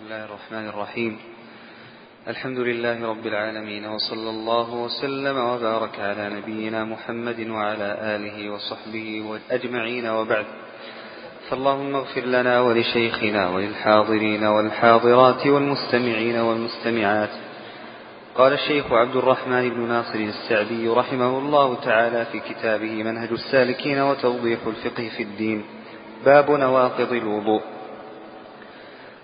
بسم الله الرحمن الرحيم. الحمد لله رب العالمين وصلى الله وسلم وبارك على نبينا محمد وعلى آله وصحبه أجمعين وبعد. فاللهم اغفر لنا ولشيخنا وللحاضرين والحاضرات والمستمعين والمستمعات. قال الشيخ عبد الرحمن بن ناصر السعدي رحمه الله تعالى في كتابه منهج السالكين وتوضيح الفقه في الدين. باب نواقض الوضوء.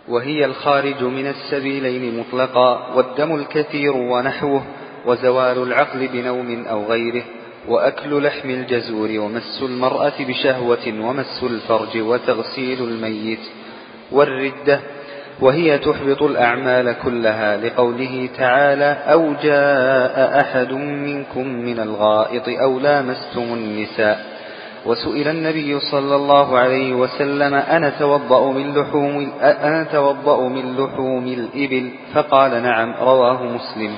وهي الخارج من السبيلين مطلقا والدم الكثير ونحوه وزوال العقل بنوم أو غيره وأكل لحم الجزور ومس المرأة بشهوة ومس الفرج وتغسيل الميت والردة وهي تحبط الأعمال كلها لقوله تعالى أو جاء أحد منكم من الغائط أو لامستم النساء. وسئل النبي صلى الله عليه وسلم أنا توضأ من لحوم أنا توضأ من لحوم الإبل؟ فقال نعم رواه مسلم.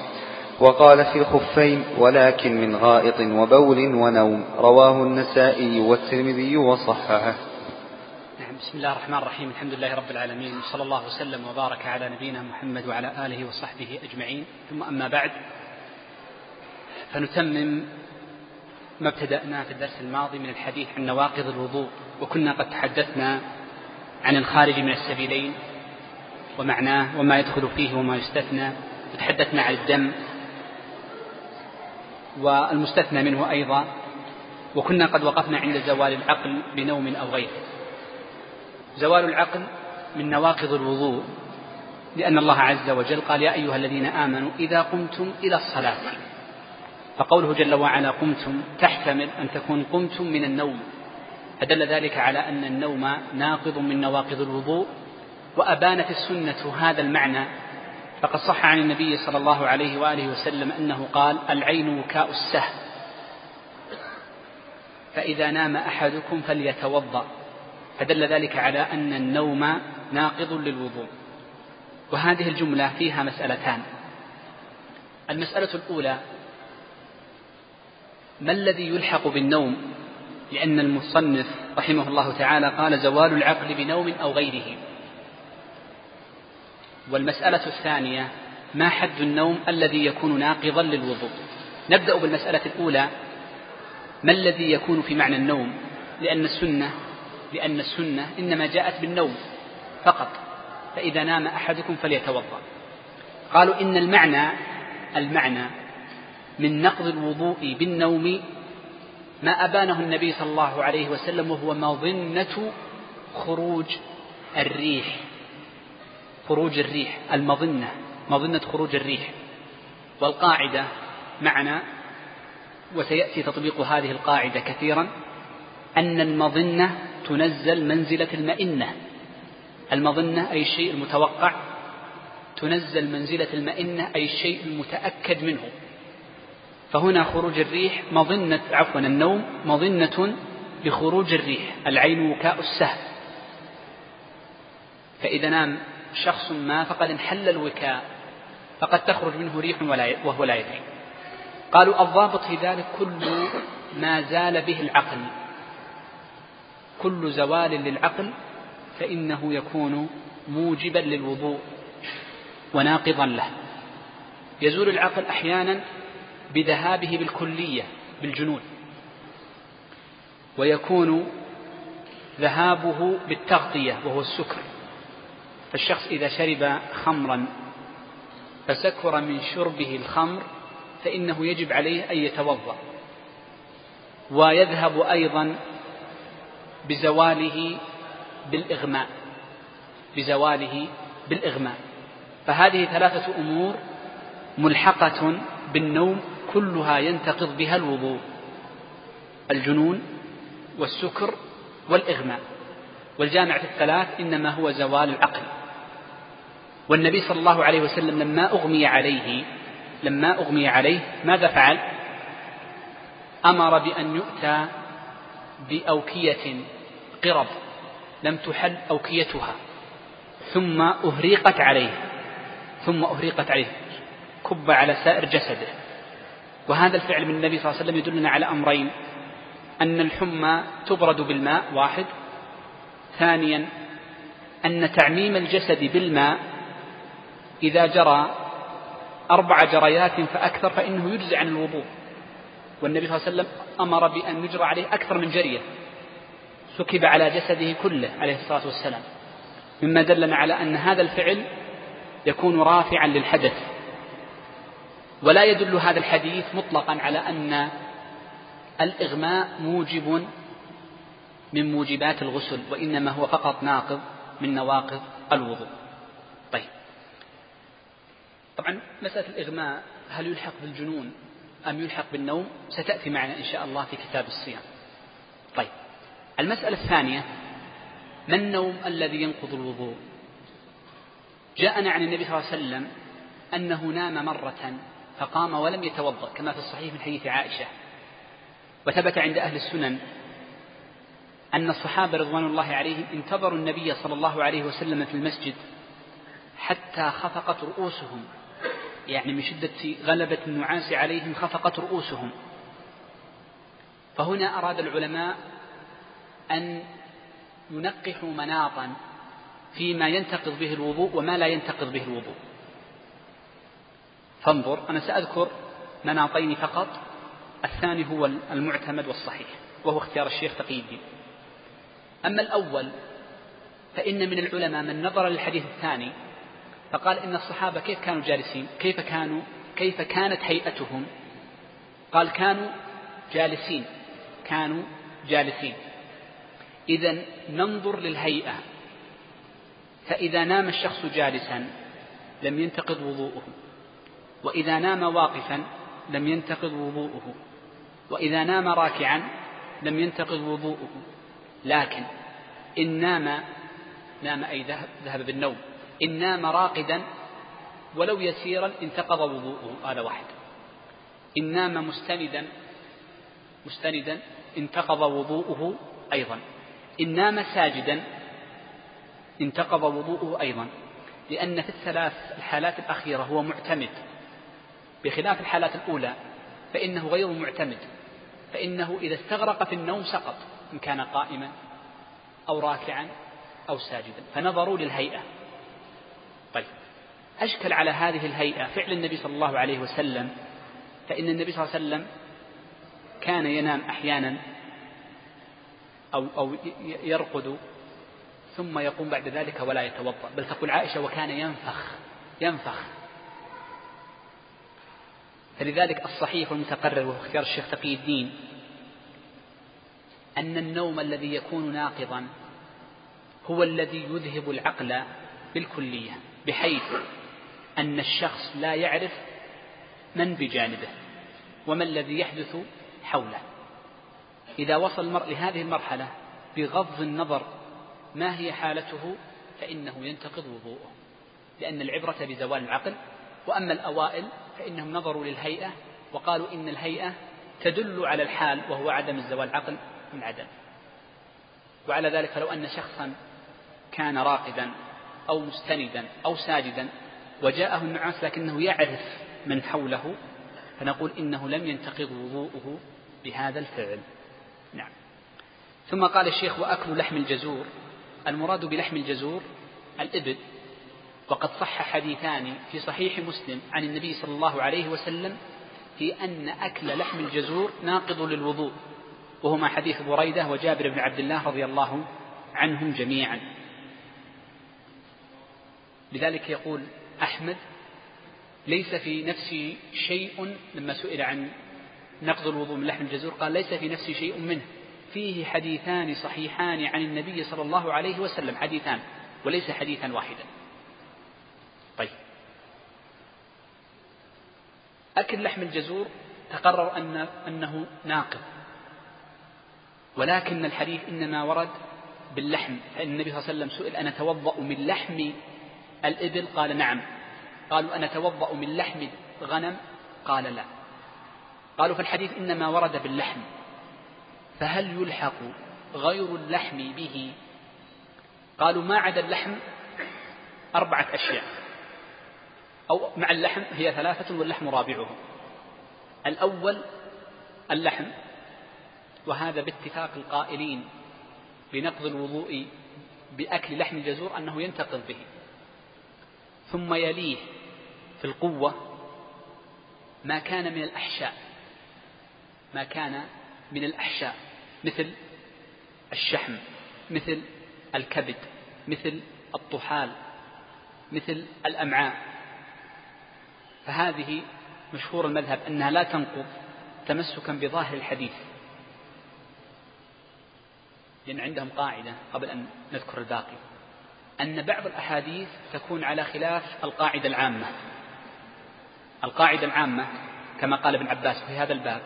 وقال في الخفين ولكن من غائط وبول ونوم. رواه النسائي والترمذي وصححه. نعم بسم الله الرحمن الرحيم. الحمد لله رب العالمين. صلى الله وسلم وبارك على نبينا محمد وعلى آله وصحبه أجمعين. ثم أما بعد فنتمم ما ابتدأنا في الدرس الماضي من الحديث عن نواقض الوضوء وكنا قد تحدثنا عن الخارج من السبيلين ومعناه وما يدخل فيه وما يستثنى وتحدثنا عن الدم والمستثنى منه أيضا وكنا قد وقفنا عند زوال العقل بنوم أو غيره. زوال العقل من نواقض الوضوء لأن الله عز وجل قال يا أيها الذين آمنوا إذا قمتم إلى الصلاة. فقوله جل وعلا قمتم تحتمل أن تكون قمتم من النوم. فدل ذلك على أن النوم ناقض من نواقض الوضوء وأبانت السنة هذا المعنى. فقد صح عن النبي صلى الله عليه وآله وسلم أنه قال العين وكاء السهم. فإذا نام أحدكم فليتوضأ. فدل ذلك على أن النوم ناقض للوضوء. وهذه الجملة فيها مسألتان. المسألة الأولى ما الذي يلحق بالنوم؟ لأن المصنف رحمه الله تعالى قال زوال العقل بنوم أو غيره. والمسألة الثانية ما حد النوم الذي يكون ناقضا للوضوء؟ نبدأ بالمسألة الأولى ما الذي يكون في معنى النوم؟ لأن السنة لأن السنة إنما جاءت بالنوم فقط فإذا نام أحدكم فليتوضأ. قالوا إن المعنى المعنى من نقض الوضوء بالنوم ما أبانه النبي صلى الله عليه وسلم وهو مظنة خروج الريح. خروج الريح المظنة مظنة خروج الريح. والقاعدة معنا وسيأتي تطبيق هذه القاعدة كثيرا أن المظنة تنزل منزلة المئنة. المظنة أي الشيء المتوقع تنزل منزلة المئنة أي الشيء المتأكد منه. فهنا خروج الريح مظنة عفوا النوم مظنة لخروج الريح العين وكاء السهم. فإذا نام شخص ما فقد انحل الوكاء فقد تخرج منه ريح وهو لا يدري. قالوا الضابط في ذلك كل ما زال به العقل. كل زوال للعقل فإنه يكون موجبا للوضوء وناقضا له. يزول العقل أحيانا بذهابه بالكلية بالجنون. ويكون ذهابه بالتغطية وهو السكر. فالشخص إذا شرب خمرا فسكر من شربه الخمر فإنه يجب عليه أن يتوضأ. ويذهب أيضا بزواله بالإغماء. بزواله بالإغماء. فهذه ثلاثة أمور ملحقة بالنوم كلها ينتقض بها الوضوء. الجنون والسكر والإغماء. والجامع في الثلاث إنما هو زوال العقل. والنبي صلى الله عليه وسلم لما أغمي عليه لما أغمي عليه ماذا فعل؟ أمر بأن يؤتى بأوكية قرب لم تحل أوكيتها. ثم أهريقت عليه. ثم أهريقت عليه. كب على سائر جسده. وهذا الفعل من النبي صلى الله عليه وسلم يدلنا على أمرين. أن الحمى تبرد بالماء واحد. ثانيا أن تعميم الجسد بالماء إذا جرى أربع جريات فأكثر فإنه يجزي عن الوضوء. والنبي صلى الله عليه وسلم أمر بأن يجرى عليه أكثر من جرية. سكب على جسده كله عليه الصلاة والسلام. مما دلنا على أن هذا الفعل يكون رافعا للحدث. ولا يدل هذا الحديث مطلقا على أن الإغماء موجب من موجبات الغسل وإنما هو فقط ناقض من نواقض الوضوء. طيب. طبعا مسألة الإغماء هل يلحق بالجنون أم يلحق بالنوم؟ ستأتي معنا إن شاء الله في كتاب الصيام. طيب. المسألة الثانية ما النوم الذي ينقض الوضوء؟ جاءنا عن النبي صلى الله عليه وسلم أنه نام مرة فقام ولم يتوضأ كما في الصحيح من حديث عائشة. وثبت عند أهل السنن أن الصحابة رضوان الله عليهم انتظروا النبي صلى الله عليه وسلم في المسجد حتى خفقت رؤوسهم. يعني من شدة غلبة النعاس عليهم خفقت رؤوسهم. فهنا أراد العلماء أن ينقحوا مناطا فيما ينتقض به الوضوء وما لا ينتقض به الوضوء. فانظر أنا سأذكر مناطين فقط الثاني هو المعتمد والصحيح وهو اختيار الشيخ تقي الدين. أما الأول فإن من العلماء من نظر للحديث الثاني فقال إن الصحابة كيف كانوا جالسين؟ كيف كانوا؟ كيف كانت هيئتهم؟ قال كانوا جالسين كانوا جالسين. إذا ننظر للهيئة فإذا نام الشخص جالسا لم ينتقض وضوءه. وإذا نام واقفا لم ينتقض وضوءه. وإذا نام راكعا لم ينتقض وضوءه. لكن إن نام نام أي ذهب, ذهب بالنوم. إن نام راقدا ولو يسيرا انتقض وضوءه. هذا واحد. إن نام مستندا مستندا انتقض وضوءه أيضا. إن نام ساجدا انتقض وضوءه أيضا. لأن في الثلاث الحالات الأخيرة هو معتمد. بخلاف الحالات الأولى فإنه غير معتمد. فإنه إذا استغرق في النوم سقط إن كان قائما أو راكعا أو ساجدا. فنظروا للهيئة. طيب أشكل على هذه الهيئة فعل النبي صلى الله عليه وسلم. فإن النبي صلى الله عليه وسلم كان ينام أحيانا أو أو يرقد ثم يقوم بعد ذلك ولا يتوضأ. بل تقول عائشة وكان ينفخ ينفخ. فلذلك الصحيح والمتقرر وهو اختيار الشيخ تقي الدين أن النوم الذي يكون ناقضا هو الذي يذهب العقل بالكلية بحيث أن الشخص لا يعرف من بجانبه وما الذي يحدث حوله. إذا وصل المرء لهذه المرحلة بغض النظر ما هي حالته فإنه ينتقض وضوءه لأن العبرة بزوال العقل وأما الأوائل فإنهم نظروا للهيئة وقالوا إن الهيئة تدل على الحال وهو عدم الزوال عقل من عدم. وعلى ذلك فلو أن شخصا كان راقدا أو مستندا أو ساجدا وجاءه النعاس لكنه يعرف من حوله فنقول إنه لم ينتقض وضوءه بهذا الفعل. نعم. ثم قال الشيخ وأكل لحم الجزور. المراد بلحم الجزور الإبل. وقد صح حديثان في صحيح مسلم عن النبي صلى الله عليه وسلم في أن أكل لحم الجزور ناقض للوضوء وهما حديث بريدة وجابر بن عبد الله رضي الله عنهم جميعا. لذلك يقول أحمد ليس في نفسي شيء لما سئل عن نقض الوضوء من لحم الجزور قال ليس في نفسي شيء منه. فيه حديثان صحيحان عن النبي صلى الله عليه وسلم حديثان وليس حديثا واحدا طيب أكل لحم الجزور تقرر أن أنه ناقض. ولكن الحديث إنما ورد باللحم فإن النبي صلى الله عليه وسلم سئل أنا أتوضأ من لحم الإبل؟ قال نعم. قالوا أنا أتوضأ من لحم غنم قال لا. قالوا فالحديث إنما ورد باللحم. فهل يلحق غير اللحم به؟ قالوا ما عدا اللحم أربعة أشياء. أو مع اللحم هي ثلاثة واللحم رابعهم الأول اللحم وهذا باتفاق القائلين بنقض الوضوء بأكل لحم الجزور أنه ينتقض به. ثم يليه في القوة ما كان من الأحشاء ما كان من الأحشاء مثل الشحم مثل الكبد مثل الطحال مثل الأمعاء. فهذه مشهور المذهب أنها لا تنقض تمسكا بظاهر الحديث. لأن عندهم قاعدة قبل أن نذكر الباقي. أن بعض الأحاديث تكون على خلاف القاعدة العامة. القاعدة العامة كما قال ابن عباس في هذا الباب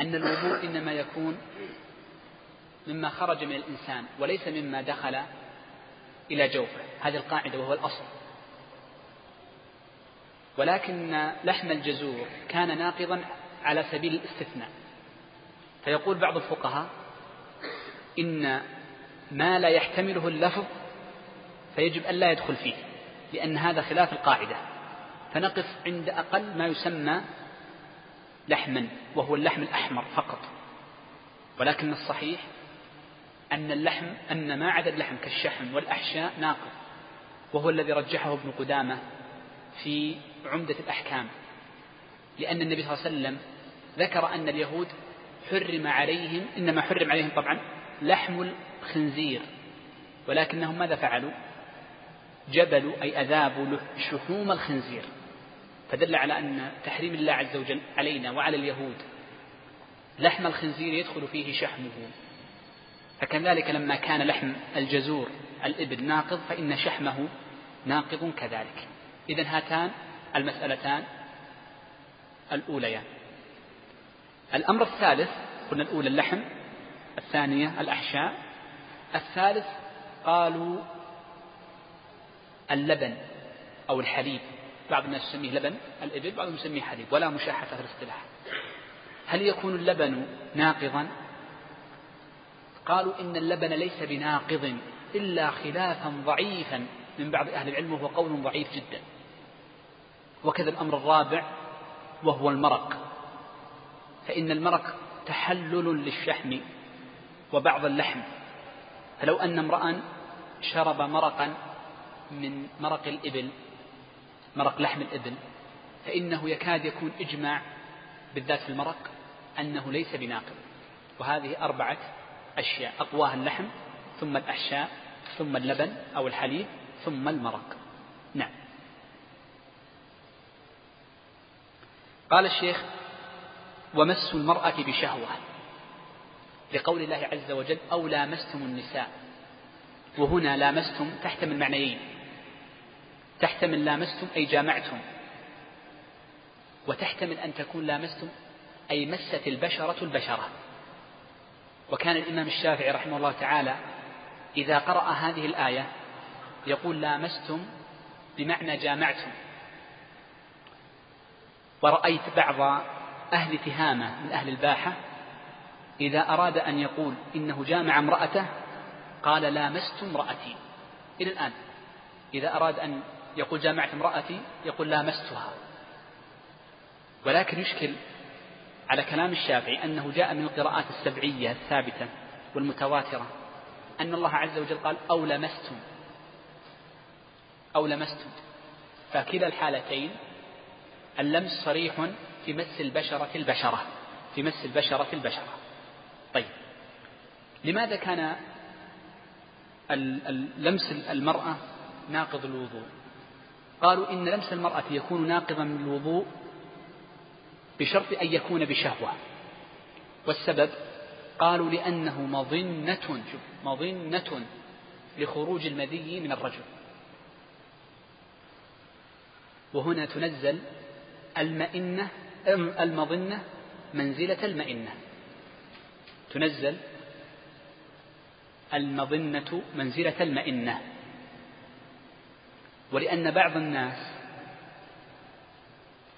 أن الوضوء إنما يكون مما خرج من الإنسان وليس مما دخل إلى جوفه. هذه القاعدة وهو الأصل. ولكن لحم الجزور كان ناقضا على سبيل الاستثناء. فيقول بعض الفقهاء إن ما لا يحتمله اللفظ فيجب أن لا يدخل فيه لأن هذا خلاف القاعدة. فنقف عند أقل ما يسمى لحما وهو اللحم الأحمر فقط. ولكن الصحيح أن اللحم أن ما عدا اللحم كالشحم والأحشاء ناقض وهو الذي رجحه ابن قدامة في عمدة الأحكام. لأن النبي صلى الله عليه وسلم ذكر أن اليهود حرم عليهم إنما حرم عليهم طبعا لحم الخنزير. ولكنهم ماذا فعلوا؟ جبلوا أي أذابوا شحوم الخنزير. فدل على أن تحريم الله عز وجل علينا وعلى اليهود. لحم الخنزير يدخل فيه شحمه. فكذلك لما كان لحم الجزور الإبل ناقض فإن شحمه ناقض كذلك. إذا هاتان المسألتان الأوليان. الأمر الثالث قلنا الأولى اللحم الثانية الأحشاء الثالث قالوا اللبن أو الحليب. بعض الناس يسميه لبن الإبل بعضهم يسميه حليب ولا مشاحة في الاصطلاح. هل يكون اللبن ناقضا؟ قالوا إن اللبن ليس بناقض إلا خلافا ضعيفا من بعض أهل العلم وهو قول ضعيف جدا. وكذا الأمر الرابع وهو المرق. فإن المرق تحلل للشحم وبعض اللحم. فلو أن امرأ شرب مرقا من مرق الإبل مرق لحم الإبل فإنه يكاد يكون إجماع بالذات في المرق أنه ليس بناقض وهذه أربعة أشياء أقواها اللحم ثم الأحشاء ثم اللبن أو الحليب ثم المرق. نعم. قال الشيخ ومس المرأة بشهوة لقول الله عز وجل أو لامستم النساء. وهنا لامستم تحتمل معنيين. تحتمل لامستم أي جامعتم. وتحتمل أن تكون لامستم أي مست البشرة البشرة. وكان الإمام الشافعي رحمه الله تعالى إذا قرأ هذه الآية يقول لامستم بمعنى جامعتم. ورأيت بعض أهل تهامة من أهل الباحة إذا أراد أن يقول إنه جامع امرأته قال لامست امرأتي. إلى الآن إذا أراد أن يقول جامعت امرأتي يقول لامستها. ولكن يشكل على كلام الشافعي أنه جاء من القراءات السبعية الثابتة والمتواترة أن الله عز وجل قال أو لمستم. أو لمستم. فكلا الحالتين اللمس صريح في مس البشرة البشرة في مس البشرة البشرة. طيب لماذا كان لمس المرأة ناقض الوضوء؟ قالوا إن لمس المرأة يكون ناقضا من الوضوء بشرط أن يكون بشهوة. والسبب قالوا لأنه مظنة شوف مظنة لخروج المذي من الرجل. وهنا تنزل المئنة المظنة منزلة المئنة. تنزل المظنة منزلة المئنة. ولأن بعض الناس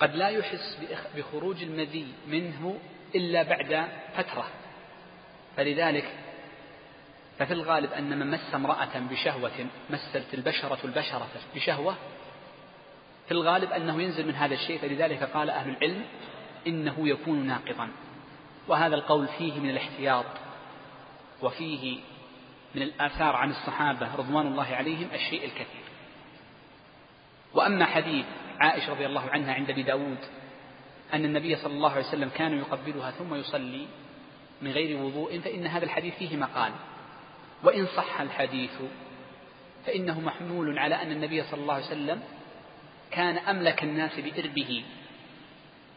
قد لا يحس بخروج المذي منه إلا بعد فترة. فلذلك ففي الغالب أن من مس امرأة بشهوة مست البشرة البشرة بشهوة في الغالب أنه ينزل من هذا الشيء فلذلك قال أهل العلم إنه يكون ناقضا. وهذا القول فيه من الاحتياط وفيه من الآثار عن الصحابة رضوان الله عليهم الشيء الكثير. وأما حديث عائشة رضي الله عنها عند أبي داود أن النبي صلى الله عليه وسلم كان يقبلها ثم يصلي من غير وضوء فإن هذا الحديث فيه مقال. وإن صح الحديث فإنه محمول على أن النبي صلى الله عليه وسلم كان أملك الناس بإربه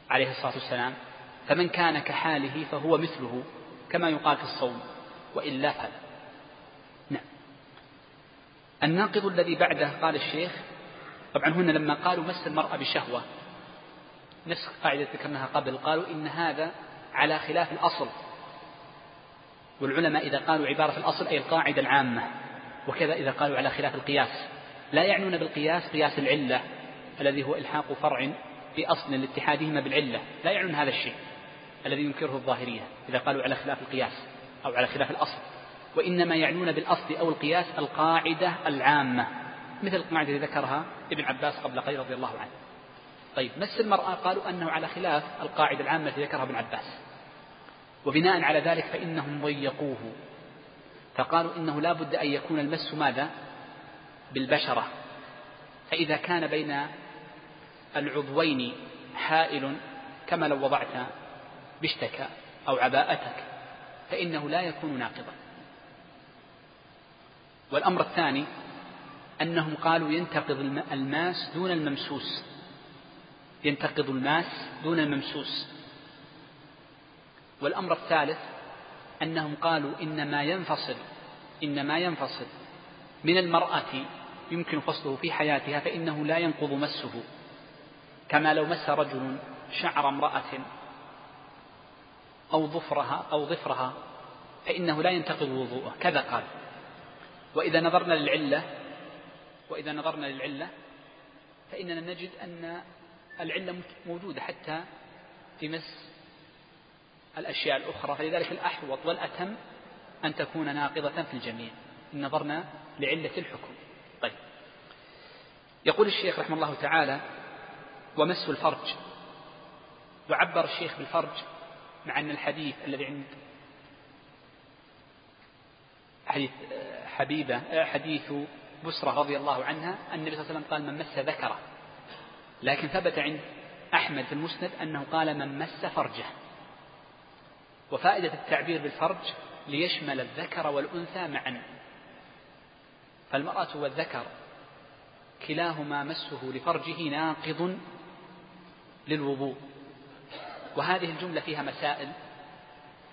عليه الصلاة والسلام فمن كان كحاله فهو مثله كما يقال في الصوم وإلا فلا. نعم. الناقض الذي بعده قال الشيخ طبعا هنا لما قالوا مس المرأة بشهوة نفس قاعدة ذكرناها قبل قالوا إن هذا على خلاف الأصل. والعلماء إذا قالوا عبارة الأصل أي القاعدة العامة وكذا إذا قالوا على خلاف القياس. لا يعنون بالقياس قياس العلة. الذي هو إلحاق فرع بأصل لاتحادهما بالعلة لا يعنون هذا الشيء الذي ينكره الظاهرية إذا قالوا على خلاف القياس أو على خلاف الأصل. وإنما يعنون بالأصل أو القياس القاعدة العامة مثل القاعدة التي ذكرها ابن عباس قبل قليل رضي الله عنه. طيب مس المرأة قالوا أنه على خلاف القاعدة العامة التي ذكرها ابن عباس. وبناء على ذلك فإنهم ضيقوه. فقالوا إنه لا بد أن يكون المس ماذا؟ بالبشرة. فإذا كان بين العضوين حائل كما لو وضعت بشتك أو عباءتك فإنه لا يكون ناقضا. والأمر الثاني أنهم قالوا ينتقض الماس دون الممسوس. ينتقض الماس دون الممسوس. والأمر الثالث أنهم قالوا إن ما ينفصل إن ما ينفصل من المرأة يمكن فصله في حياتها فإنه لا ينقض مسه. كما لو مس رجل شعر امرأة أو ظفرها أو ظفرها فإنه لا ينتقض وضوءه. كذا قال. وإذا نظرنا للعلة وإذا نظرنا للعلة فإننا نجد أن العلة موجودة حتى في مس الأشياء الأخرى. فلذلك الأحوط والأتم أن تكون ناقضة في الجميع. إن نظرنا لعلة الحكم. طيب. يقول الشيخ رحمه الله تعالى ومس الفرج. وعبر الشيخ بالفرج مع أن الحديث الذي عند حديث حبيبة حديث بسرة رضي الله عنها النبي صلى الله عليه وسلم قال من مس ذكره. لكن ثبت عند أحمد في المسند أنه قال من مس فرجه. وفائدة التعبير بالفرج ليشمل الذكر والأنثى معا. فالمرأة والذكر كلاهما مسه لفرجه ناقض للوضوء. وهذه الجملة فيها مسائل.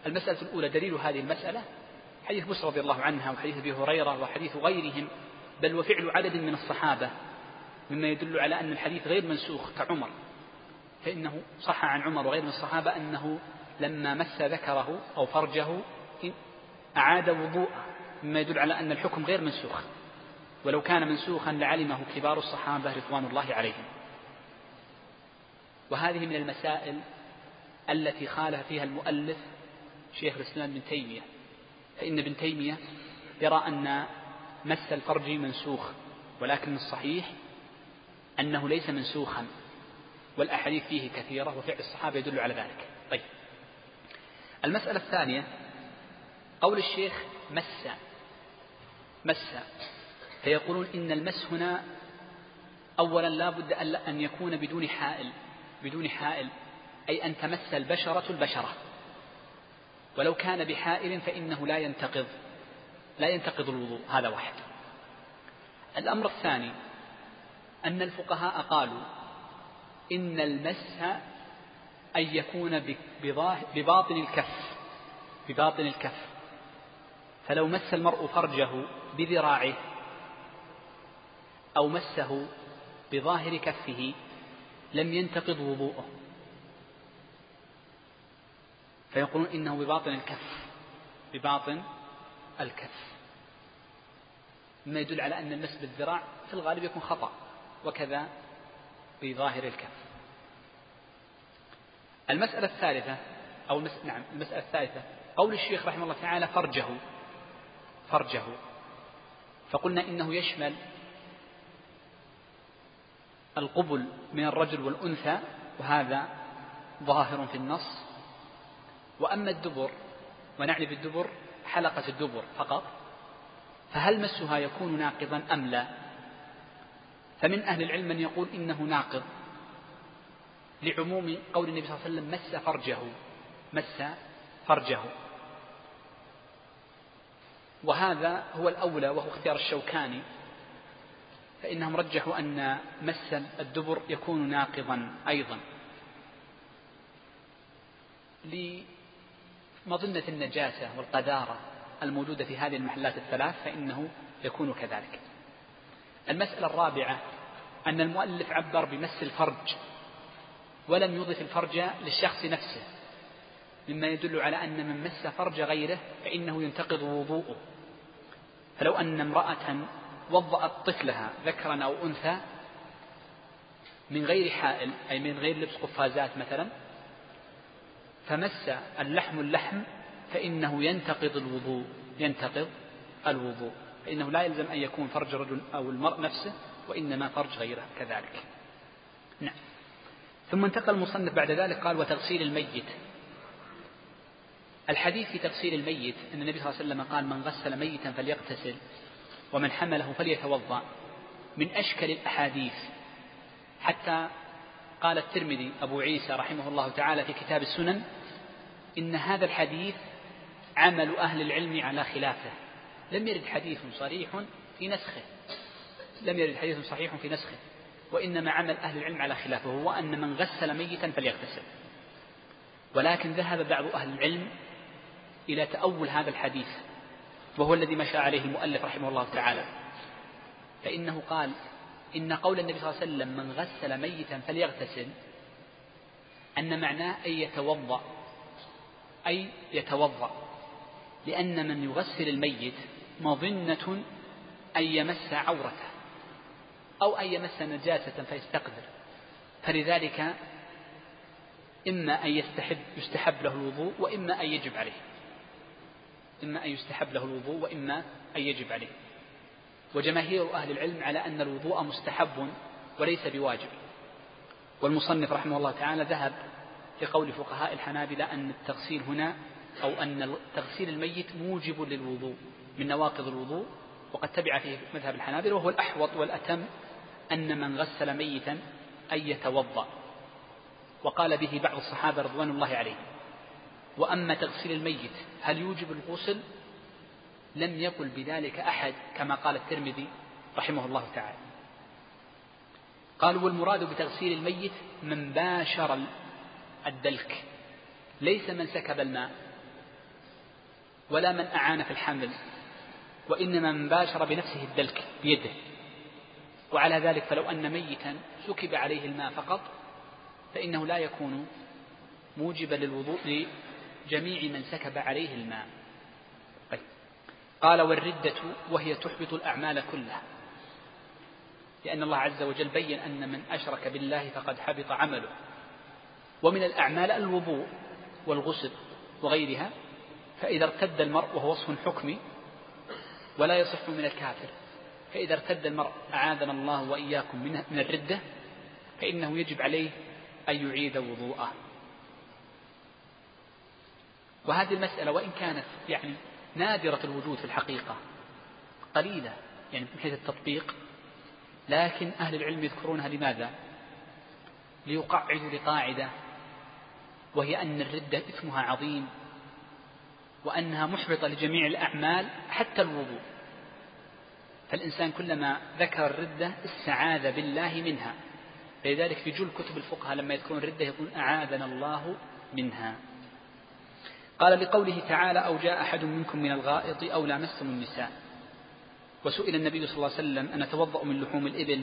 المسألة الأولى دليل هذه المسألة حديث بسر رضي الله عنها وحديث أبي هريرة وحديث غيرهم بل وفعل عدد من الصحابة مما يدل على أن الحديث غير منسوخ كعمر. فإنه صح عن عمر وغير من الصحابة أنه لما مس ذكره أو فرجه أعاد وضوءه مما يدل على أن الحكم غير منسوخ. ولو كان منسوخا لعلمه كبار الصحابة رضوان الله عليهم. وهذه من المسائل التي خالف فيها المؤلف شيخ الإسلام ابن تيمية. فإن ابن تيمية يرى أن مس الفرج منسوخ ولكن الصحيح أنه ليس منسوخا والأحاديث فيه كثيرة وفعل الصحابة يدل على ذلك. طيب. المسألة الثانية قول الشيخ مس مس فيقولون إن المس هنا أولا لا بد أن يكون بدون حائل. بدون حائل أي أن تمس البشرة البشرة. ولو كان بحائل فإنه لا ينتقض لا ينتقض الوضوء هذا واحد. الأمر الثاني أن الفقهاء قالوا إن المس أن يكون بباطن الكف بباطن الكف. فلو مس المرء فرجه بذراعه أو مسه بظاهر كفه لم ينتقض وضوءه. فيقولون إنه بباطن الكف بباطن الكف. مما يدل على أن المس بالذراع في الغالب يكون خطأ وكذا بظاهر الكف. المسألة الثالثة أو المس... نعم المسألة الثالثة قول الشيخ رحمه الله تعالى فرجه فرجه. فقلنا إنه يشمل القبل من الرجل والأنثى وهذا ظاهر في النص. وأما الدبر ونعني بالدبر حلقة الدبر فقط. فهل مسها يكون ناقضا أم لا؟ فمن أهل العلم من يقول إنه ناقض. لعموم قول النبي صلى الله عليه وسلم مس فرجه مس فرجه. وهذا هو الأولى وهو اختيار الشوكاني. فإنهم رجحوا أن مس الدبر يكون ناقضا أيضا. لمظنة النجاسة والقذارة الموجودة في هذه المحلات الثلاث فإنه يكون كذلك. المسألة الرابعة أن المؤلف عبر بمس الفرج ولم يضف الفرج للشخص نفسه. مما يدل على أن من مس فرج غيره فإنه ينتقض وضوءه. فلو أن امرأة وضأت طفلها ذكرا أو أنثى من غير حائل أي من غير لبس قفازات مثلا فمس اللحم اللحم فإنه ينتقض الوضوء ينتقض الوضوء فإنه لا يلزم أن يكون فرج رجل أو المرء نفسه وإنما فرج غيره كذلك. نعم. ثم انتقل المصنف بعد ذلك قال وتغسيل الميت. الحديث في تغسيل الميت أن النبي صلى الله عليه وسلم قال من غسل ميتا فليغتسل. ومن حمله فليتوضأ. من أشكل الأحاديث. حتى قال الترمذي أبو عيسى رحمه الله تعالى في كتاب السنن إن هذا الحديث عمل أهل العلم على خلافه. لم يرد حديث صريح في نسخه. لم يرد حديث صحيح في نسخه. وإنما عمل أهل العلم على خلافه هو أن من غسل ميتا فليغتسل. ولكن ذهب بعض أهل العلم إلى تأول هذا الحديث. وهو الذي مشى عليه المؤلف رحمه الله تعالى. فإنه قال إن قول النبي صلى الله عليه وسلم من غسل ميتا فليغتسل أن معناه أن يتوضأ أي يتوضأ. لأن من يغسل الميت مظنة أن يمس عورته أو أن يمس نجاسة فيستقذر فلذلك إما أن يستحب يستحب له الوضوء وإما أن يجب عليه. إما أن يستحب له الوضوء وإما أن يجب عليه. وجماهير أهل العلم على أن الوضوء مستحب وليس بواجب. والمصنف رحمه الله تعالى ذهب لقول فقهاء الحنابلة أن التغسيل هنا أو أن تغسيل الميت موجب للوضوء من نواقض الوضوء وقد تبع فيه مذهب الحنابلة وهو الأحوط والأتم أن من غسل ميتا أن يتوضأ. وقال به بعض الصحابة رضوان الله عليهم. وأما تغسيل الميت هل يوجب الغسل؟ لم يقل بذلك أحد كما قال الترمذي رحمه الله تعالى. قالوا والمراد بتغسيل الميت من باشر الدلك ليس من سكب الماء ولا من أعان في الحمل وإنما من باشر بنفسه الدلك بيده. وعلى ذلك فلو أن ميتا سكب عليه الماء فقط فإنه لا يكون موجبا للوضوء لجميع من سكب عليه الماء. طيب. قال والردة وهي تحبط الأعمال كلها. لأن الله عز وجل بين أن من أشرك بالله فقد حبط عمله. ومن الأعمال الوضوء والغسل وغيرها فإذا ارتد المرء وهو وصف حكمي ولا يصح من الكافر فإذا ارتد المرء أعاذنا الله وإياكم من الردة فإنه يجب عليه أن يعيد وضوءه. وهذه المسألة وإن كانت يعني نادرة الوجود في الحقيقة قليلة يعني من حيث التطبيق لكن أهل العلم يذكرونها لماذا؟ ليقعدوا لقاعدة وهي أن الردة إثمها عظيم وأنها محبطة لجميع الأعمال حتى الوضوء فالإنسان كلما ذكر الردة استعاذ بالله منها فلذلك في جل كتب الفقهاء لما يذكرون الردة يقول أعاذنا الله منها قال لقوله تعالى أو جاء أحد منكم من الغائط أو لامستم النساء. وسئل النبي صلى الله عليه وسلم أن أتوضأ من لحوم الإبل؟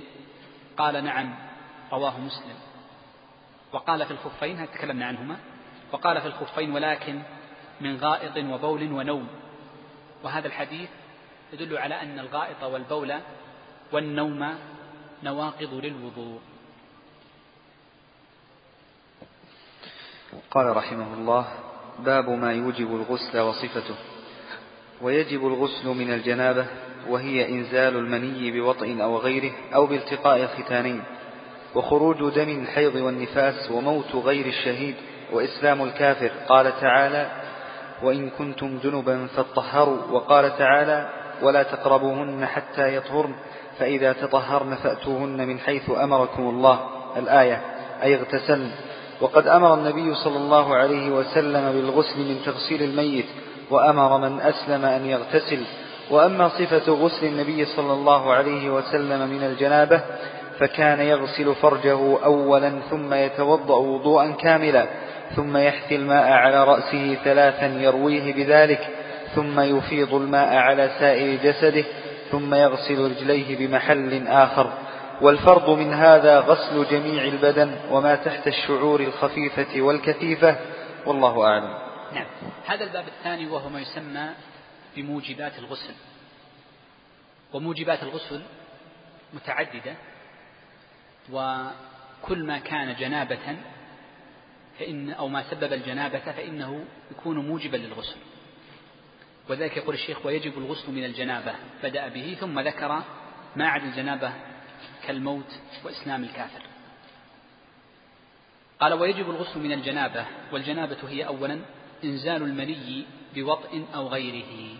قال نعم رواه مسلم. وقال في الخفين تكلمنا عنهما. وقال في الخفين ولكن من غائط وبول ونوم. وهذا الحديث يدل على أن الغائط والبول والنوم نواقض للوضوء. قال رحمه الله باب ما يوجب الغسل وصفته. ويجب الغسل من الجنابة وهي إنزال المني بوطء أو غيره أو بالتقاء الختانين. وخروج دم الحيض والنفاس وموت غير الشهيد وإسلام الكافر. قال تعالى وإن كنتم جنبا فاطهروا. وقال تعالى ولا تقربوهن حتى يطهرن فإذا تطهرن فأتوهن من حيث أمركم الله. الآية أي اغتسلن. وقد أمر النبي صلى الله عليه وسلم بالغسل من تغسيل الميت وأمر من أسلم أن يغتسل. وأما صفة غسل النبي صلى الله عليه وسلم من الجنابة فكان يغسل فرجه أولا ثم يتوضأ وضوءا كاملا ثم يحثي الماء على رأسه ثلاثا يرويه بذلك ثم يفيض الماء على سائر جسده ثم يغسل رجليه بمحل آخر. والفرض من هذا غسل جميع البدن وما تحت الشعور الخفيفة والكثيفة. والله أعلم. نعم. هذا الباب الثاني وهو ما يسمى بموجبات الغسل. وموجبات الغسل متعددة وكل ما كان جنابة فإن أو ما سبب الجنابة فإنه يكون موجبا للغسل. وذلك يقول الشيخ ويجب الغسل من الجنابة. بدأ به ثم ذكر ما عدا الجنابة كالموت وإسلام الكافر. قال ويجب الغسل من الجنابة والجنابة هي أولا إنزال المني بوطء أو غيره.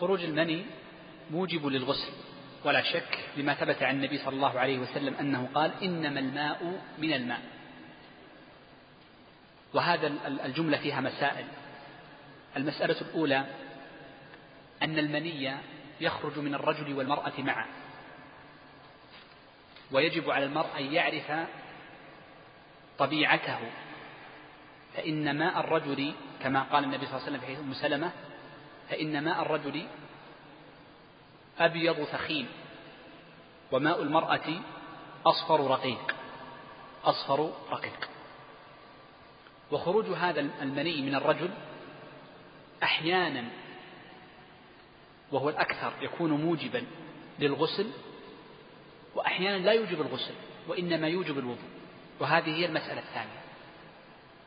خروج المني موجب للغسل ولا شك لما ثبت عن النبي صلى الله عليه وسلم أنه قال إنما الماء من الماء. وهذا الجملة فيها مسائل. المسألة الأولى أن المني يخرج من الرجل والمرأة معا. ويجب على المرء أن يعرف طبيعته. فإن ماء الرجل كما قال النبي صلى الله عليه وسلم في حديث أم سلمة فإن ماء الرجل أبيض ثخين وماء المرأة أصفر رقيق أصفر رقيق. وخروج هذا المني من الرجل أحيانا وهو الأكثر يكون موجبا للغسل وأحيانا لا يوجب الغسل وإنما يوجب الوضوء. وهذه هي المسألة الثانية.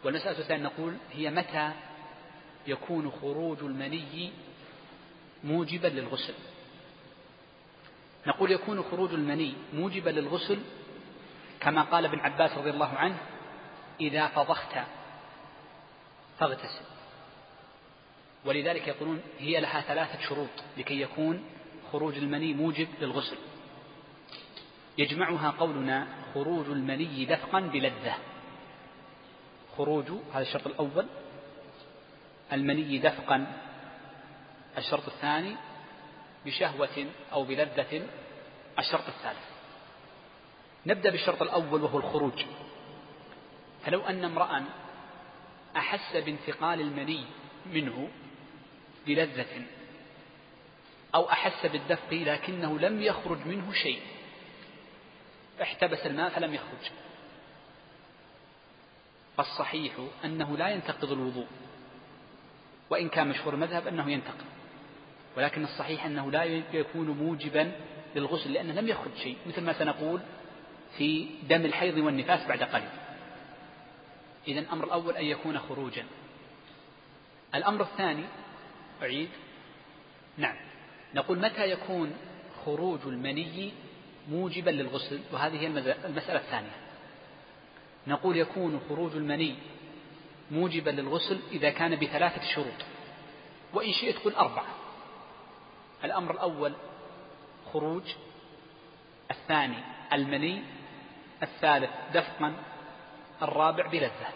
والمسألة الثانية نقول هي متى يكون خروج المني موجبا للغسل. نقول يكون خروج المني موجبا للغسل كما قال ابن عباس رضي الله عنه إذا فضخت فاغتسل. ولذلك يقولون هي لها ثلاثة شروط لكي يكون خروج المني موجب للغسل. يجمعها قولنا خروج المني دفقا بلذة. خروج هذا الشرط الأول. المني دفقا الشرط الثاني بشهوة أو بلذة الشرط الثالث. نبدأ بالشرط الأول وهو الخروج. فلو أن امرأ أحس بانتقال المني منه بلذة أو أحس بالدفق لكنه لم يخرج منه شيء احتبس الماء فلم يخرج. الصحيح أنه لا ينتقض الوضوء وإن كان مشهور المذهب أنه ينتقض ولكن الصحيح أنه لا يكون موجبا للغسل لأنه لم يخرج شيء مثل ما سنقول في دم الحيض والنفاس بعد قليل. إذا الأمر الأول أن يكون خروجا. الأمر الثاني أعيد. نعم. نقول متى يكون خروج المني موجبا للغسل وهذه هي المسألة الثانية. نقول يكون خروج المني موجبا للغسل إذا كان بثلاثة شروط. وإن شئت قل أربعة. الأمر الأول خروج الثاني المني الثالث دفقا الرابع بلذة.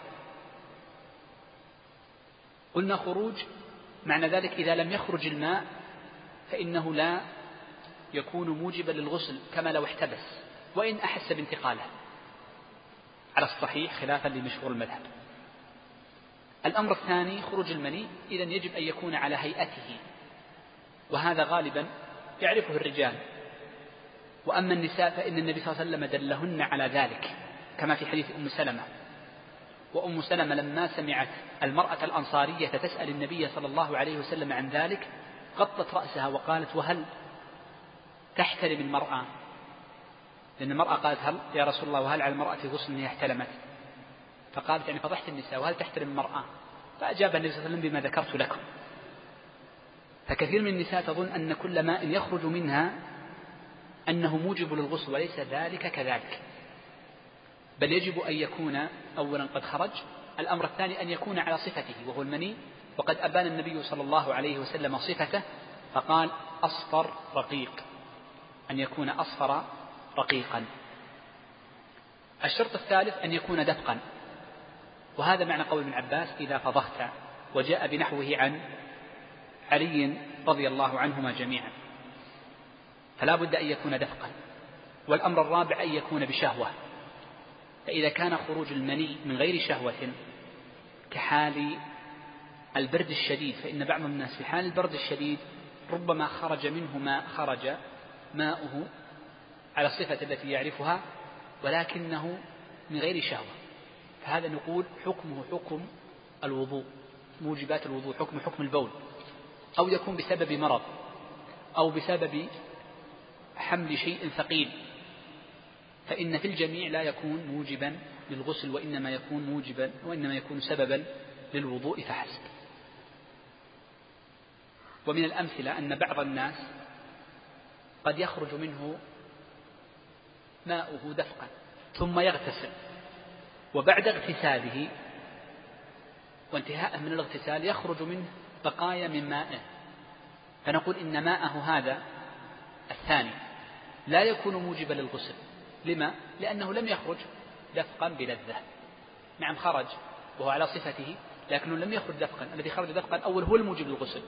قلنا خروج معنى ذلك إذا لم يخرج الماء فإنه لا يكون موجبا للغسل كما لو احتبس وإن أحس بانتقاله. على الصحيح خلافا لمشهور المذهب. الأمر الثاني خروج المني إذا يجب أن يكون على هيئته. وهذا غالبا يعرفه الرجال. وأما النساء فإن النبي صلى الله عليه وسلم دلهن على ذلك كما في حديث أم سلمة. وأم سلمة لما سمعت المرأة الأنصارية تسأل النبي صلى الله عليه وسلم عن ذلك غطت رأسها وقالت وهل تحترم المرأة. لأن المرأة قالت هل يا رسول الله وهل على المرأة غسل إنها احتلمت؟ فقالت يعني فضحت النساء وهل تحترم المرأة؟ فأجاب النبي صلى الله عليه وسلم بما ذكرت لكم. فكثير من النساء تظن أن كل ماء يخرج منها أنه موجب للغسل وليس ذلك كذلك. بل يجب أن يكون أولا قد خرج الأمر الثاني أن يكون على صفته وهو المني. وقد أبان النبي صلى الله عليه وسلم صفته فقال أصفر رقيق. أن يكون أصفر رقيقا. الشرط الثالث أن يكون دفقا. وهذا معنى قول ابن عباس إذا فضخت وجاء بنحوه عن علي رضي الله عنهما جميعا. فلا بد أن يكون دفقا. والأمر الرابع أن يكون بشهوة. فإذا كان خروج المني من غير شهوة كحال البرد الشديد فإن بعض الناس في حال البرد الشديد ربما خرج منه ما خرج ماؤه على الصفة التي يعرفها ولكنه من غير شهوة فهذا نقول حكمه حكم الوضوء موجبات الوضوء حكم حكم البول. أو يكون بسبب مرض أو بسبب حمل شيء ثقيل. فإن في الجميع لا يكون موجبا للغسل وإنما يكون موجبا وإنما يكون سببا للوضوء فحسب. ومن الأمثلة أن بعض الناس قد يخرج منه ماؤه دفقا ثم يغتسل. وبعد اغتساله وانتهاء من الاغتسال يخرج منه بقايا من مائه. فنقول إن ماءه هذا الثاني لا يكون موجبا للغسل. لما؟ لأنه لم يخرج دفقا بلذة نعم خرج وهو على صفته لكنه لم يخرج دفقا. الذي خرج دفقا الأول هو الموجب للغسل.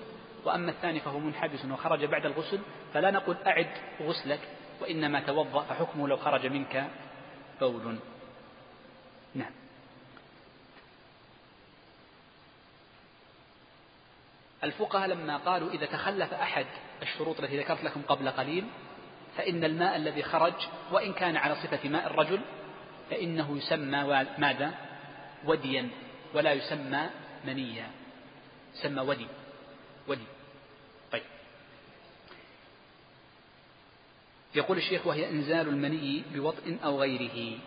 وأما الثاني فهو منحبس وخرج بعد الغسل فلا نقول أعد غسلك وإنما توضأ فحكمه لو خرج منك بول نعم. الفقهاء لما قالوا إذا تخلف أحد الشروط التي ذكرت لكم قبل قليل فإن الماء الذي خرج وإن كان على صفة ماء الرجل فإنه يسمى ماذا؟ وديا ولا يسمى منيا يسمى ودي ودي طيب يقول الشيخ وهي إنزال المني بوطء أو غيره.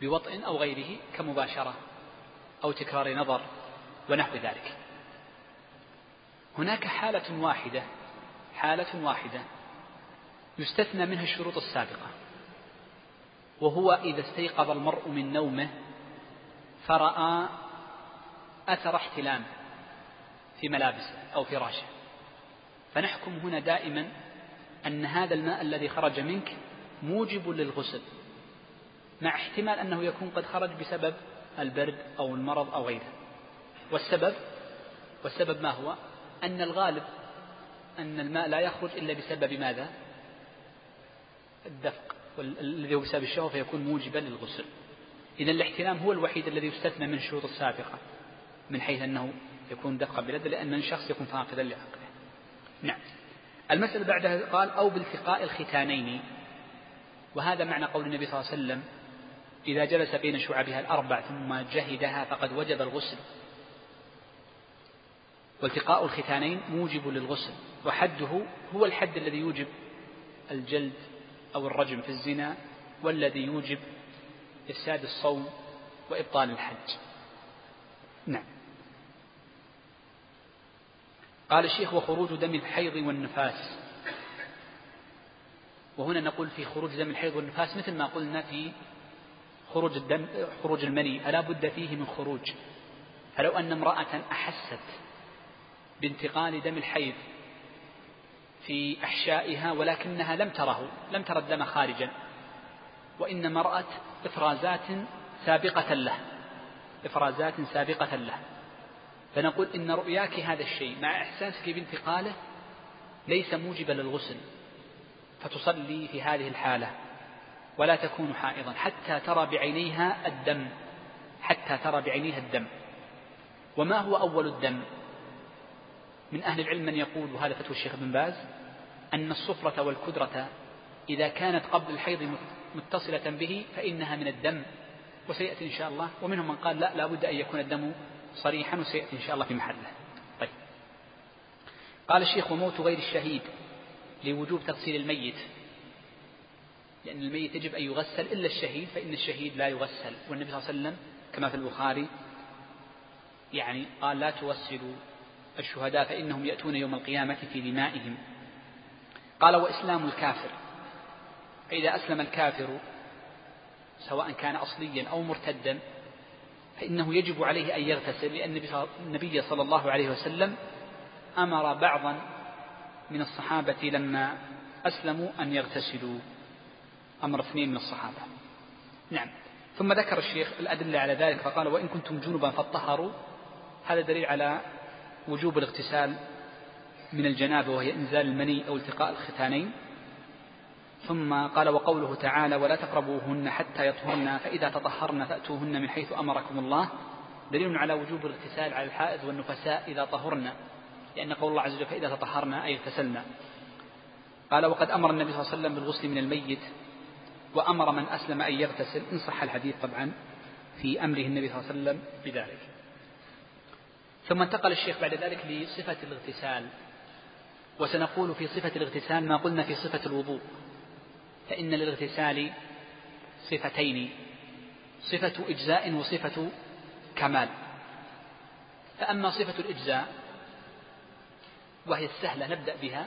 بوطء أو غيره كمباشرة أو تكرار نظر ونحو ذلك. هناك حالة واحدة حالة واحدة يستثنى منها الشروط السابقة وهو إذا استيقظ المرء من نومه فرأى أثر احتلام في ملابسه أو فراشه. فنحكم هنا دائما أن هذا الماء الذي خرج منك موجب للغسل مع احتمال أنه يكون قد خرج بسبب البرد أو المرض أو غيره. والسبب والسبب ما هو؟ أن الغالب أن الماء لا يخرج إلا بسبب ماذا؟ الدفق الذي هو بسبب الشهوة فيكون موجبا للغسل. إذا الاحتلام هو الوحيد الذي يستثنى من الشروط السابقة من حيث أنه يكون دفقا بلد لأن الشخص يكون فاقدا لعقله. نعم. المسألة بعدها قال أو بالتقاء الختانين. وهذا معنى قول النبي صلى الله عليه وسلم إذا جلس بين شعبها الأربع ثم جهدها فقد وجب الغسل. والتقاء الختانين موجب للغسل وحده هو الحد الذي يوجب الجلد أو الرجم في الزنا والذي يوجب إفساد الصوم وإبطال الحج. نعم. قال الشيخ وخروج دم الحيض والنفاس. وهنا نقول في خروج دم الحيض والنفاس مثل ما قلنا في خروج الدم خروج المني. ألا بد فيه من خروج. فلو أن امرأة أحست بانتقال دم الحيض في أحشائها ولكنها لم تره لم ترى الدم خارجا وإنما رأت إفرازات سابقة له إفرازات سابقة له. فنقول إن رؤياك هذا الشيء مع إحساسك بانتقاله ليس موجبا للغسل فتصلي في هذه الحالة ولا تكون حائضا حتى ترى بعينيها الدم حتى ترى بعينيها الدم. وما هو أول الدم؟ من أهل العلم من يقول وهذا فتوى الشيخ بن باز أن الصفرة والكدرة إذا كانت قبل الحيض متصلة به فإنها من الدم وسيأتي إن شاء الله. ومنهم من قال لا لابد أن يكون الدم صريحا وسيأتي إن شاء الله في محله. طيب. قال الشيخ وموت غير الشهيد لوجوب تغسيل الميت. لأن الميت يجب أن يغسل إلا الشهيد فإن الشهيد لا يغسل. والنبي صلى الله عليه وسلم كما في البخاري يعني قال لا تغسلوا الشهداء فإنهم يأتون يوم القيامة في دمائهم. قال وإسلام الكافر. فإذا أسلم الكافر سواء كان أصليا أو مرتدا فإنه يجب عليه أن يغتسل لأن النبي صلى الله عليه وسلم أمر بعضا من الصحابة لما أسلموا أن يغتسلوا. أمر اثنين من الصحابة. نعم. ثم ذكر الشيخ الأدلة على ذلك فقال وإن كنتم جنبا فاطهروا. هذا دليل على وجوب الاغتسال من الجنابة وهي إنزال المني أو التقاء الختانين. ثم قال وقوله تعالى ولا تقربوهن حتى يطهرن فإذا تطهرن فأتوهن من حيث أمركم الله. دليل على وجوب الاغتسال على الحائض والنفساء إذا طهرن لأن قول الله عز وجل فإذا تطهرن أي اغتسلن. قال وقد أمر النبي صلى الله عليه وسلم بالغسل من الميت وأمر من أسلم أن يغتسل. إن صح الحديث طبعا في أمره النبي صلى الله عليه وسلم بذلك. ثم انتقل الشيخ بعد ذلك لصفة الاغتسال. وسنقول في صفة الاغتسال ما قلنا في صفة الوضوء. فإن للاغتسال صفتين صفة إجزاء وصفة كمال. فأما صفة الإجزاء وهي السهلة نبدأ بها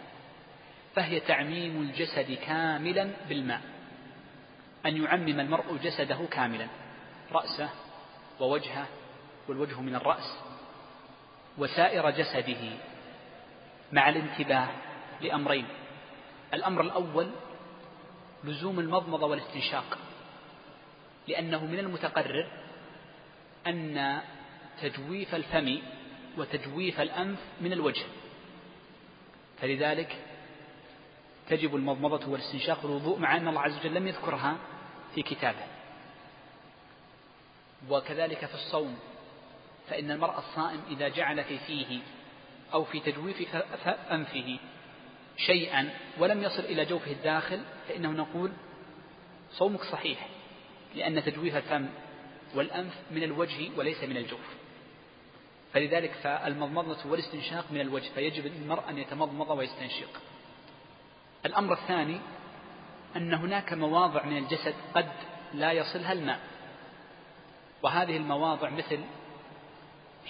فهي تعميم الجسد كاملا بالماء أن يعمم المرء جسده كاملا رأسه ووجهه والوجه من الرأس وسائر جسده مع الانتباه لأمرين. الأمر الأول لزوم المضمضة والاستنشاق. لأنه من المتقرر أن تجويف الفم وتجويف الأنف من الوجه. فلذلك تجب المضمضة والاستنشاق والوضوء مع أن الله عز وجل لم يذكرها في كتابه. وكذلك في الصوم فإن المرء الصائم إذا جعل في فيه أو في تجويف أنفه شيئا ولم يصل إلى جوفه الداخل فإنه نقول صومك صحيح لأن تجويف الفم والأنف من الوجه وليس من الجوف. فلذلك فالمضمضة والاستنشاق من الوجه فيجب المرء أن يتمضمض ويستنشق. الأمر الثاني أن هناك مواضع من الجسد قد لا يصلها الماء. وهذه المواضع مثل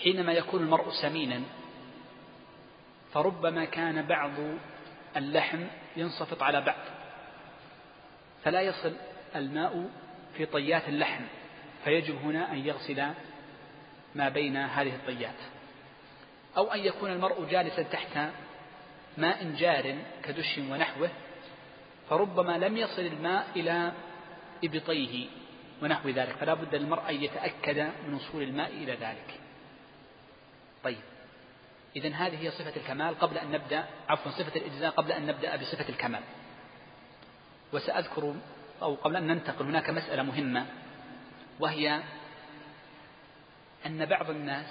حينما يكون المرء سمينا فربما كان بعض اللحم ينصفط على بعض. فلا يصل الماء في طيات اللحم فيجب هنا أن يغسل ما بين هذه الطيات. أو أن يكون المرء جالسا تحت ماء جار كدش ونحوه فربما لم يصل الماء إلى إبطيه ونحو ذلك. فلا بد للمرء أن يتأكد من وصول الماء إلى ذلك. طيب. إذا هذه هي صفة الكمال قبل أن نبدأ عفوا صفة الإجزاء قبل أن نبدأ بصفة الكمال. وسأذكر أو قبل أن ننتقل هناك مسألة مهمة وهي أن بعض الناس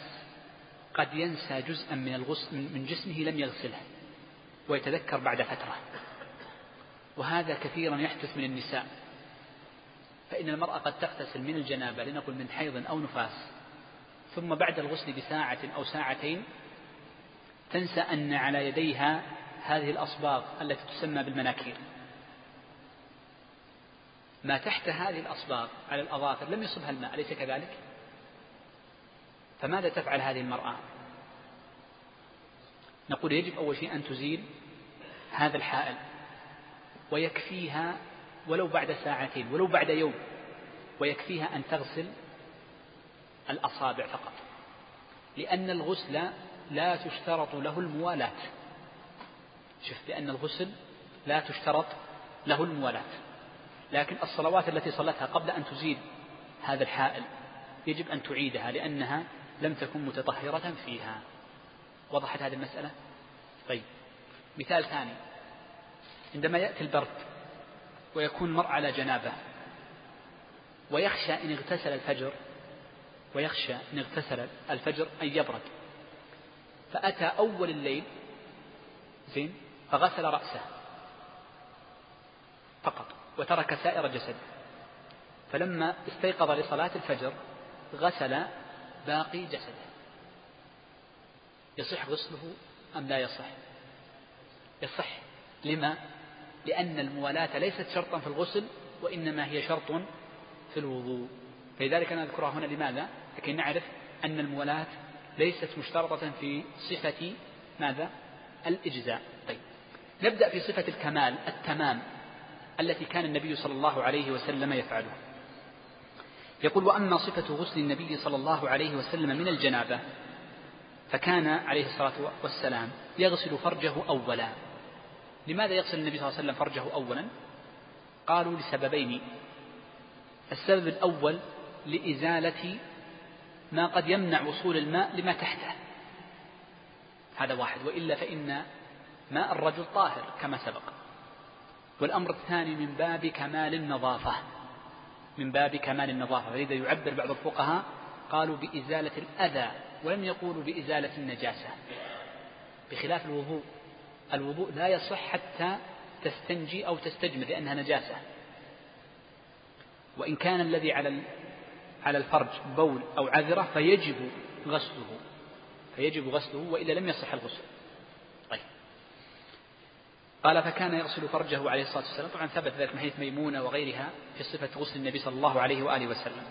قد ينسى جزءا من الغسل من جسمه لم يغسله ويتذكر بعد فترة. وهذا كثيرا يحدث من النساء. فإن المرأة قد تغتسل من الجنابة لنقل من حيض أو نفاس ثم بعد الغسل بساعة أو ساعتين تنسى أن على يديها هذه الأصباغ التي تسمى بالمناكير ما تحت هذه الأصباغ على الأظافر لم يصبها الماء أليس كذلك؟ فماذا تفعل هذه المرأة؟ نقول يجب أول شيء أن تزيل هذا الحائل ويكفيها ولو بعد ساعتين ولو بعد يوم ويكفيها أن تغسل الأصابع فقط لأن الغسل لا تشترط له الموالاة. شوف لأن الغسل لا تشترط له الموالاة. لكن الصلوات التي صلتها قبل أن تزيل هذا الحائل يجب أن تعيدها لأنها لم تكن متطهرة فيها. وضحت هذه المسألة؟ طيب. مثال ثاني. عندما يأتي البرد ويكون المرء على جنابة ويخشى إن اغتسل الفجر ويخشى إن اغتسل الفجر أن يبرد. فأتى أول الليل زين فغسل رأسه فقط وترك سائر جسده. فلما استيقظ لصلاة الفجر غسل باقي جسده. يصح غسله أم لا يصح؟ يصح. لما؟ لأن الموالاة ليست شرطا في الغسل وإنما هي شرط في الوضوء. فلذلك أنا أذكرها هنا. لماذا؟ لكي نعرف أن الموالاة ليست مشترطة في صفة ماذا؟ الإجزاء. طيب. نبدأ في صفة الكمال التمام التي كان النبي صلى الله عليه وسلم يفعله يقول وأما صفة غسل النبي صلى الله عليه وسلم من الجنابة فكان عليه الصلاة والسلام يغسل فرجه أولا. لماذا يغسل النبي صلى الله عليه وسلم فرجه أولا؟ قالوا لسببين. السبب الأول لإزالة ما قد يمنع وصول الماء لما تحته. هذا واحد. وإلا فإن ماء الرجل طاهر كما سبق. والأمر الثاني من باب كمال النظافة. من باب كمال النظافة. فلذا يعبر بعض الفقهاء قالوا بإزالة الأذى ولم يقولوا بإزالة النجاسة. بخلاف الوضوء. الوضوء لا يصح حتى تستنجي أو تستجمر لأنها نجاسة. وإن كان الذي على على الفرج بول أو عذرة فيجب غسله فيجب غسله وإلا لم يصح الغسل. طيب. قال فكان يغسل فرجه عليه الصلاة والسلام. طبعا ثبت ذلك من حديث ميمونة وغيرها في صفة غسل النبي صلى الله عليه وآله وسلم.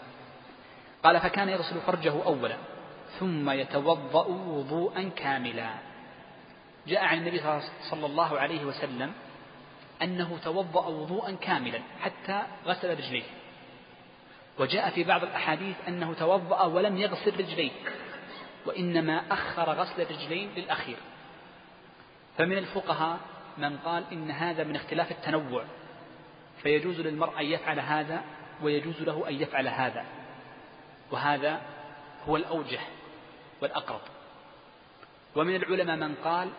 قال فكان يغسل فرجه أولا ثم يتوضأ وضوءا كاملا. جاء عن النبي صلى الله عليه وسلم أنه توضأ وضوءا كاملا حتى غسل رجليه. وجاء في بعض الأحاديث أنه توضأ ولم يغسل رجليه وإنما أخر غسل الرجلين للأخير. فمن الفقهاء من قال إن هذا من اختلاف التنوع فيجوز للمرء أن يفعل هذا ويجوز له أن يفعل هذا. وهذا هو الأوجه والأقرب. ومن العلماء من قال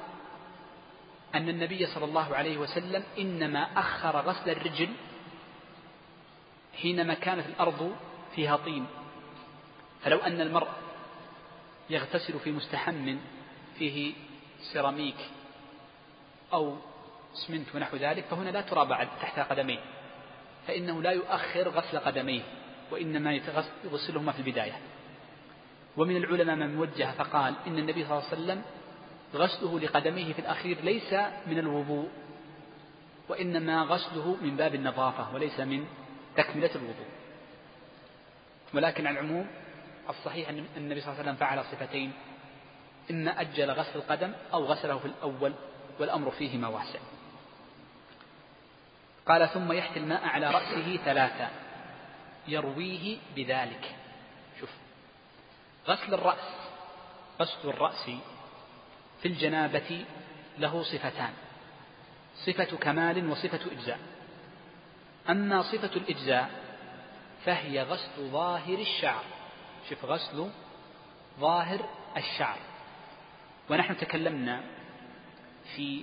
أن النبي صلى الله عليه وسلم إنما أخر غسل الرجل حينما كانت الأرض فيها طين فلو أن المرء يغتسل في مستحم فيه سيراميك أو اسمنت ونحو ذلك فهنا لا ترى بعد تحت قدميه فإنه لا يؤخر غسل قدميه وإنما يغسلهما في البداية. ومن العلماء من وجه فقال إن النبي صلى الله عليه وسلم غسله لقدميه في الأخير ليس من الوضوء وإنما غسله من باب النظافة وليس من تكملة الوضوء. ولكن على العموم الصحيح أن النبي صلى الله عليه وسلم فعل صفتين إما أجل غسل القدم أو غسله في الأول والأمر فيهما واسع. قال ثم يحتي الماء على رأسه ثلاثة يرويه بذلك. شوف غسل الرأس غسل الرأس في الجنابة له صفتان صفة كمال وصفة إجزاء. أما صفة الإجزاء فهي غسل ظاهر الشعر. شوف غسل ظاهر الشعر. ونحن تكلمنا في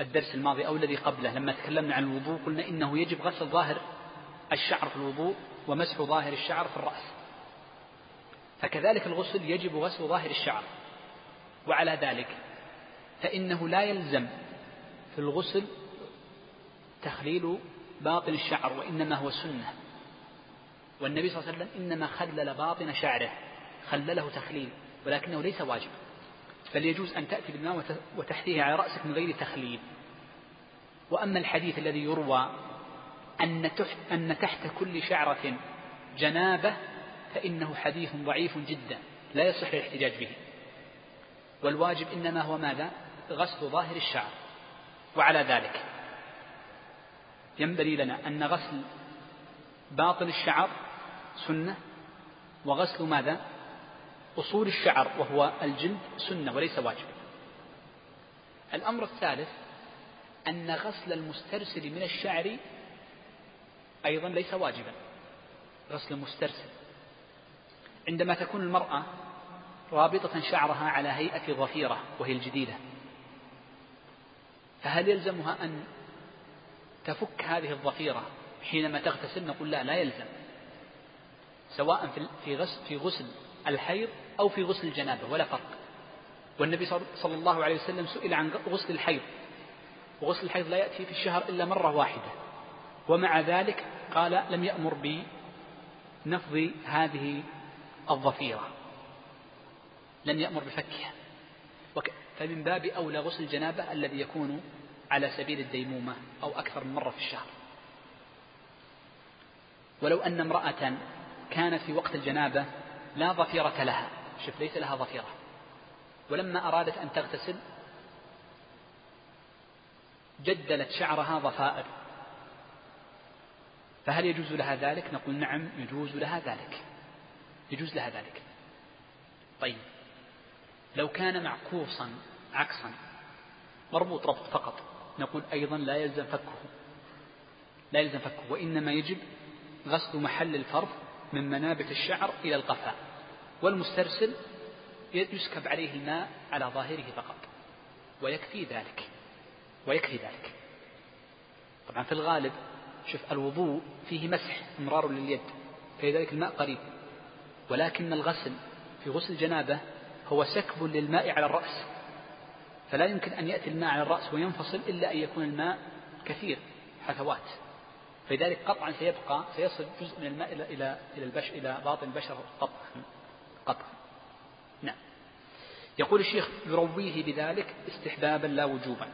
الدرس الماضي أو الذي قبله لما تكلمنا عن الوضوء قلنا إنه يجب غسل ظاهر الشعر في الوضوء ومسح ظاهر الشعر في الرأس. فكذلك الغسل يجب غسل ظاهر الشعر. وعلى ذلك فإنه لا يلزم في الغسل تخليل باطن الشعر وإنما هو سنة. والنبي صلى الله عليه وسلم إنما خلل باطن شعره خلله تخليل ولكنه ليس واجب بل يجوز أن تأتي بالماء وتحتيه على رأسك من غير تخليل. وأما الحديث الذي يروى أن تحت, أن تحت كل شعرة جنابة فإنه حديث ضعيف جدا لا يصح الاحتجاج به. والواجب إنما هو ماذا؟ غسل ظاهر الشعر. وعلى ذلك ينبغي لنا أن غسل باطن الشعر سنة وغسل ماذا؟ أصول الشعر وهو الجلد سنة وليس واجب. الأمر الثالث أن غسل المسترسل من الشعر أيضا ليس واجبا. غسل المسترسل عندما تكون المرأة رابطة شعرها على هيئة ظفيرة وهي الجديدة فهل يلزمها أن تفك هذه الظفيرة حينما تغتسل نقول لا لا يلزم. سواء في غسل في غسل الحيض أو في غسل الجنابة ولا فرق. والنبي صلى الله عليه وسلم سئل عن غسل الحيض. وغسل الحيض لا يأتي في الشهر إلا مرة واحدة. ومع ذلك قال لم يأمر بنفض هذه الظفيرة. لم يأمر بفكها. فمن باب أولى غسل الجنابة الذي يكون على سبيل الديمومة أو أكثر من مرة في الشهر. ولو أن امرأة كانت في وقت الجنابة لا ظفيرة لها. شوف ليس لها ظفيرة. ولما أرادت أن تغتسل جدلت شعرها ضفائر فهل يجوز لها ذلك؟ نقول نعم يجوز لها ذلك. يجوز لها ذلك. طيب. لو كان معكوسا عكسا مربوط ربط فقط نقول أيضا لا يلزم فكه. لا يلزم فكه. وإنما يجب غسل محل الفرض من منابت الشعر إلى القفا. والمسترسل يسكب عليه الماء على ظاهره فقط. ويكفي ذلك. ويكفي ذلك. طبعا في الغالب شوف الوضوء فيه مسح إمرار لليد. فلذلك الماء قريب. ولكن الغسل في غسل الجنابة هو سكب للماء على الرأس. فلا يمكن أن يأتي الماء على الرأس وينفصل إلا أن يكون الماء كثير حثوات فلذلك قطعا سيبقى سيصل جزء من الماء إلى إلى إلى البش إلى باطن البشر قطعا قطعا نعم. يقول الشيخ يرويه بذلك استحبابا لا وجوبا.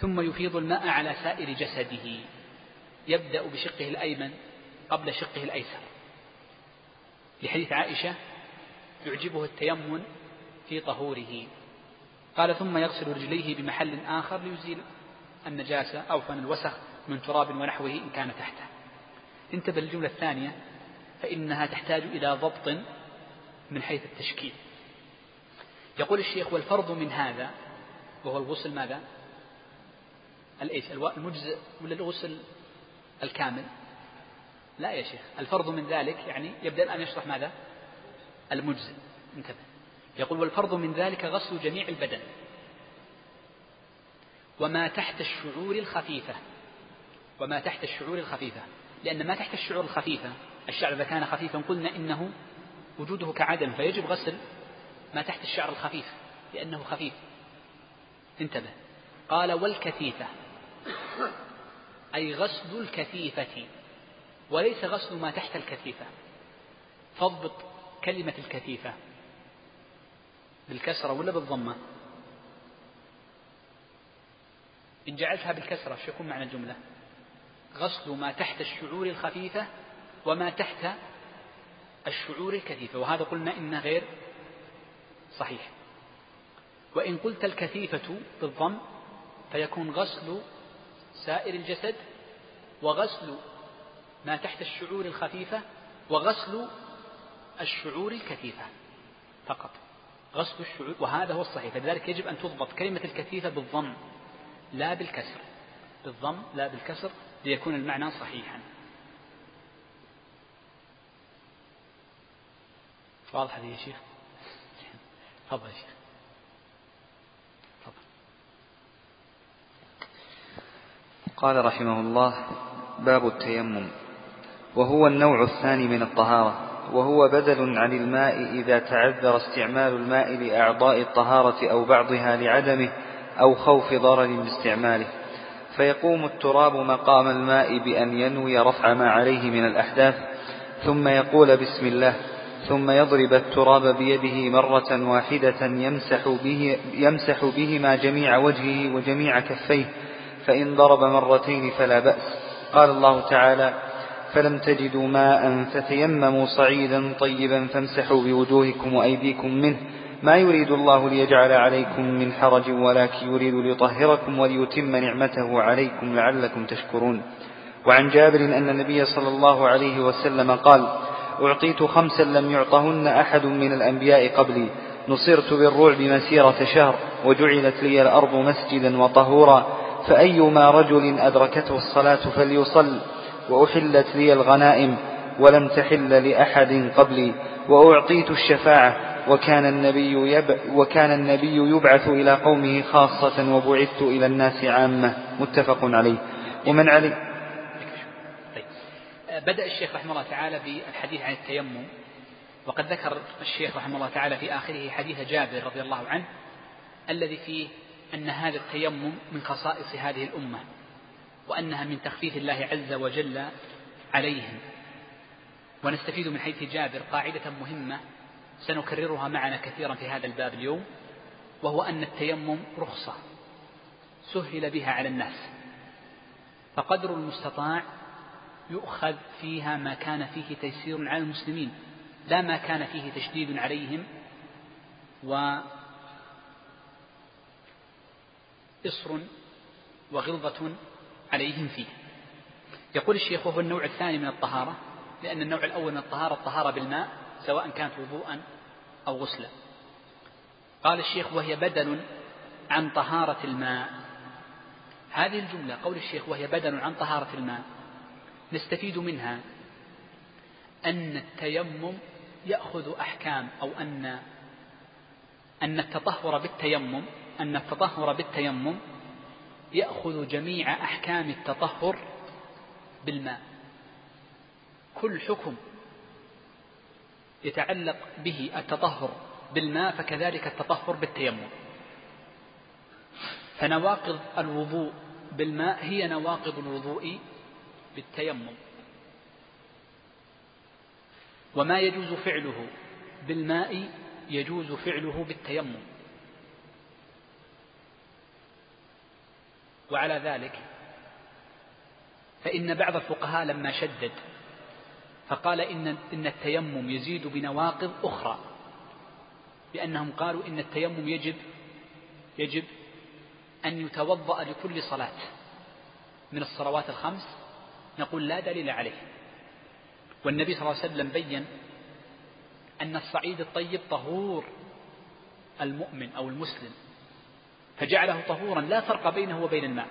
ثم يفيض الماء على سائر جسده. يبدأ بشقه الأيمن قبل شقه الأيسر. لحديث عائشة يعجبه التيمم في طهوره. قال ثم يغسل رجليه بمحل آخر ليزيل النجاسة أو فن الوسخ من تراب ونحوه إن كان تحته. انتبه للجملة الثانية فإنها تحتاج إلى ضبط من حيث التشكيل. يقول الشيخ والفرض من هذا وهو الغسل ماذا؟ الإيش؟ المجزئ ولا الغسل الكامل؟ لا يا شيخ الفرض من ذلك يعني يبدأ الآن يشرح ماذا؟ المجزئ. انتبه. يقول والفرض من ذلك غسل جميع البدن وما تحت الشعور الخفيفة وما تحت الشعور الخفيفة. لأن ما تحت الشعور الخفيفة الشعر إذا كان خفيفا قلنا إنه وجوده كعدم فيجب غسل ما تحت الشعر الخفيف لأنه خفيف. انتبه. قال والكثيفة أي غسل الكثيفة وليس غسل ما تحت الكثيفة. فاضبط كلمة الكثيفة. بالكسرة ولا بالضمة؟ إن جعلتها بالكسرة شو يكون معنى الجملة؟ غسل ما تحت الشعور الخفيفة وما تحت الشعور الكثيفة وهذا قلنا إنه غير صحيح. وإن قلت الكثيفة بالضم فيكون غسل سائر الجسد وغسل ما تحت الشعور الخفيفة وغسل الشعور الكثيفة فقط. غسل الشعور وهذا هو الصحيح. فلذلك يجب أن تضبط كلمة الكثيفة بالضم لا بالكسر. بالضم لا بالكسر ليكون المعنى صحيحا. واضح هذه يا شيخ؟ تفضل يا شيخ. قال رحمه الله باب التيمم وهو النوع الثاني من الطهارة. وهو بدل عن الماء إذا تعذر استعمال الماء لأعضاء الطهارة أو بعضها لعدمه أو خوف ضرر باستعماله. فيقوم التراب مقام الماء بأن ينوي رفع ما عليه من الأحداث ثم يقول بسم الله ثم يضرب التراب بيده مرة واحدة يمسح, به يمسح بهما جميع وجهه وجميع كفيه فإن ضرب مرتين فلا بأس. قال الله تعالى فلم تجدوا ماء فتيمموا صعيدا طيبا فامسحوا بوجوهكم وأيديكم منه. ما يريد الله ليجعل عليكم من حرج ولكن يريد ليطهركم وليتم نعمته عليكم لعلكم تشكرون. وعن جابر أن النبي صلى الله عليه وسلم قال أعطيت خمسا لم يعطهن أحد من الأنبياء قبلي. نصرت بالرعب مسيرة شهر وجعلت لي الأرض مسجدا وطهورا. فأيما رجل أدركته الصلاة فليصل. وأحلت لي الغنائم ولم تحل لأحد قبلي وأعطيت الشفاعة وكان النبي يب وكان النبي يبعث إلى قومه خاصة وبعثت إلى الناس عامة متفق عليه ومن علي. بدأ الشيخ رحمه الله تعالى بالحديث عن التيمم وقد ذكر الشيخ رحمه الله تعالى في آخره حديث جابر رضي الله عنه الذي فيه أن هذا التيمم من خصائص هذه الأمة وأنها من تخفيف الله عز وجل عليهم. ونستفيد من حيث جابر قاعدة مهمة سنكررها معنا كثيرا في هذا الباب اليوم وهو أن التيمم رخصة سهل بها على الناس فقدر المستطاع يؤخذ فيها ما كان فيه تيسير على المسلمين لا ما كان فيه تشديد عليهم و إصر وغلظة عليهم فيه. يقول الشيخ وهو النوع الثاني من الطهارة لأن النوع الأول من الطهارة الطهارة بالماء سواء كانت وضوءا أو غسلا. قال الشيخ وهي بدل عن طهارة الماء. هذه الجملة قول الشيخ وهي بدل عن طهارة الماء نستفيد منها أن التيمم يأخذ أحكام أو أن أن التطهر بالتيمم أن التطهر بالتيمم يأخذ جميع أحكام التطهر بالماء. كل حكم يتعلق به التطهر بالماء فكذلك التطهر بالتيمم. فنواقض الوضوء بالماء هي نواقض الوضوء بالتيمم. وما يجوز فعله بالماء يجوز فعله بالتيمم. وعلى ذلك فإن بعض الفقهاء لما شدد فقال إن إن التيمم يزيد بنواقض أخرى لأنهم قالوا إن التيمم يجب يجب أن يتوضأ لكل صلاة من الصلوات الخمس نقول لا دليل عليه. والنبي صلى الله عليه وسلم بين أن الصعيد الطيب طهور المؤمن أو المسلم. فجعله طهورا لا فرق بينه وبين الماء.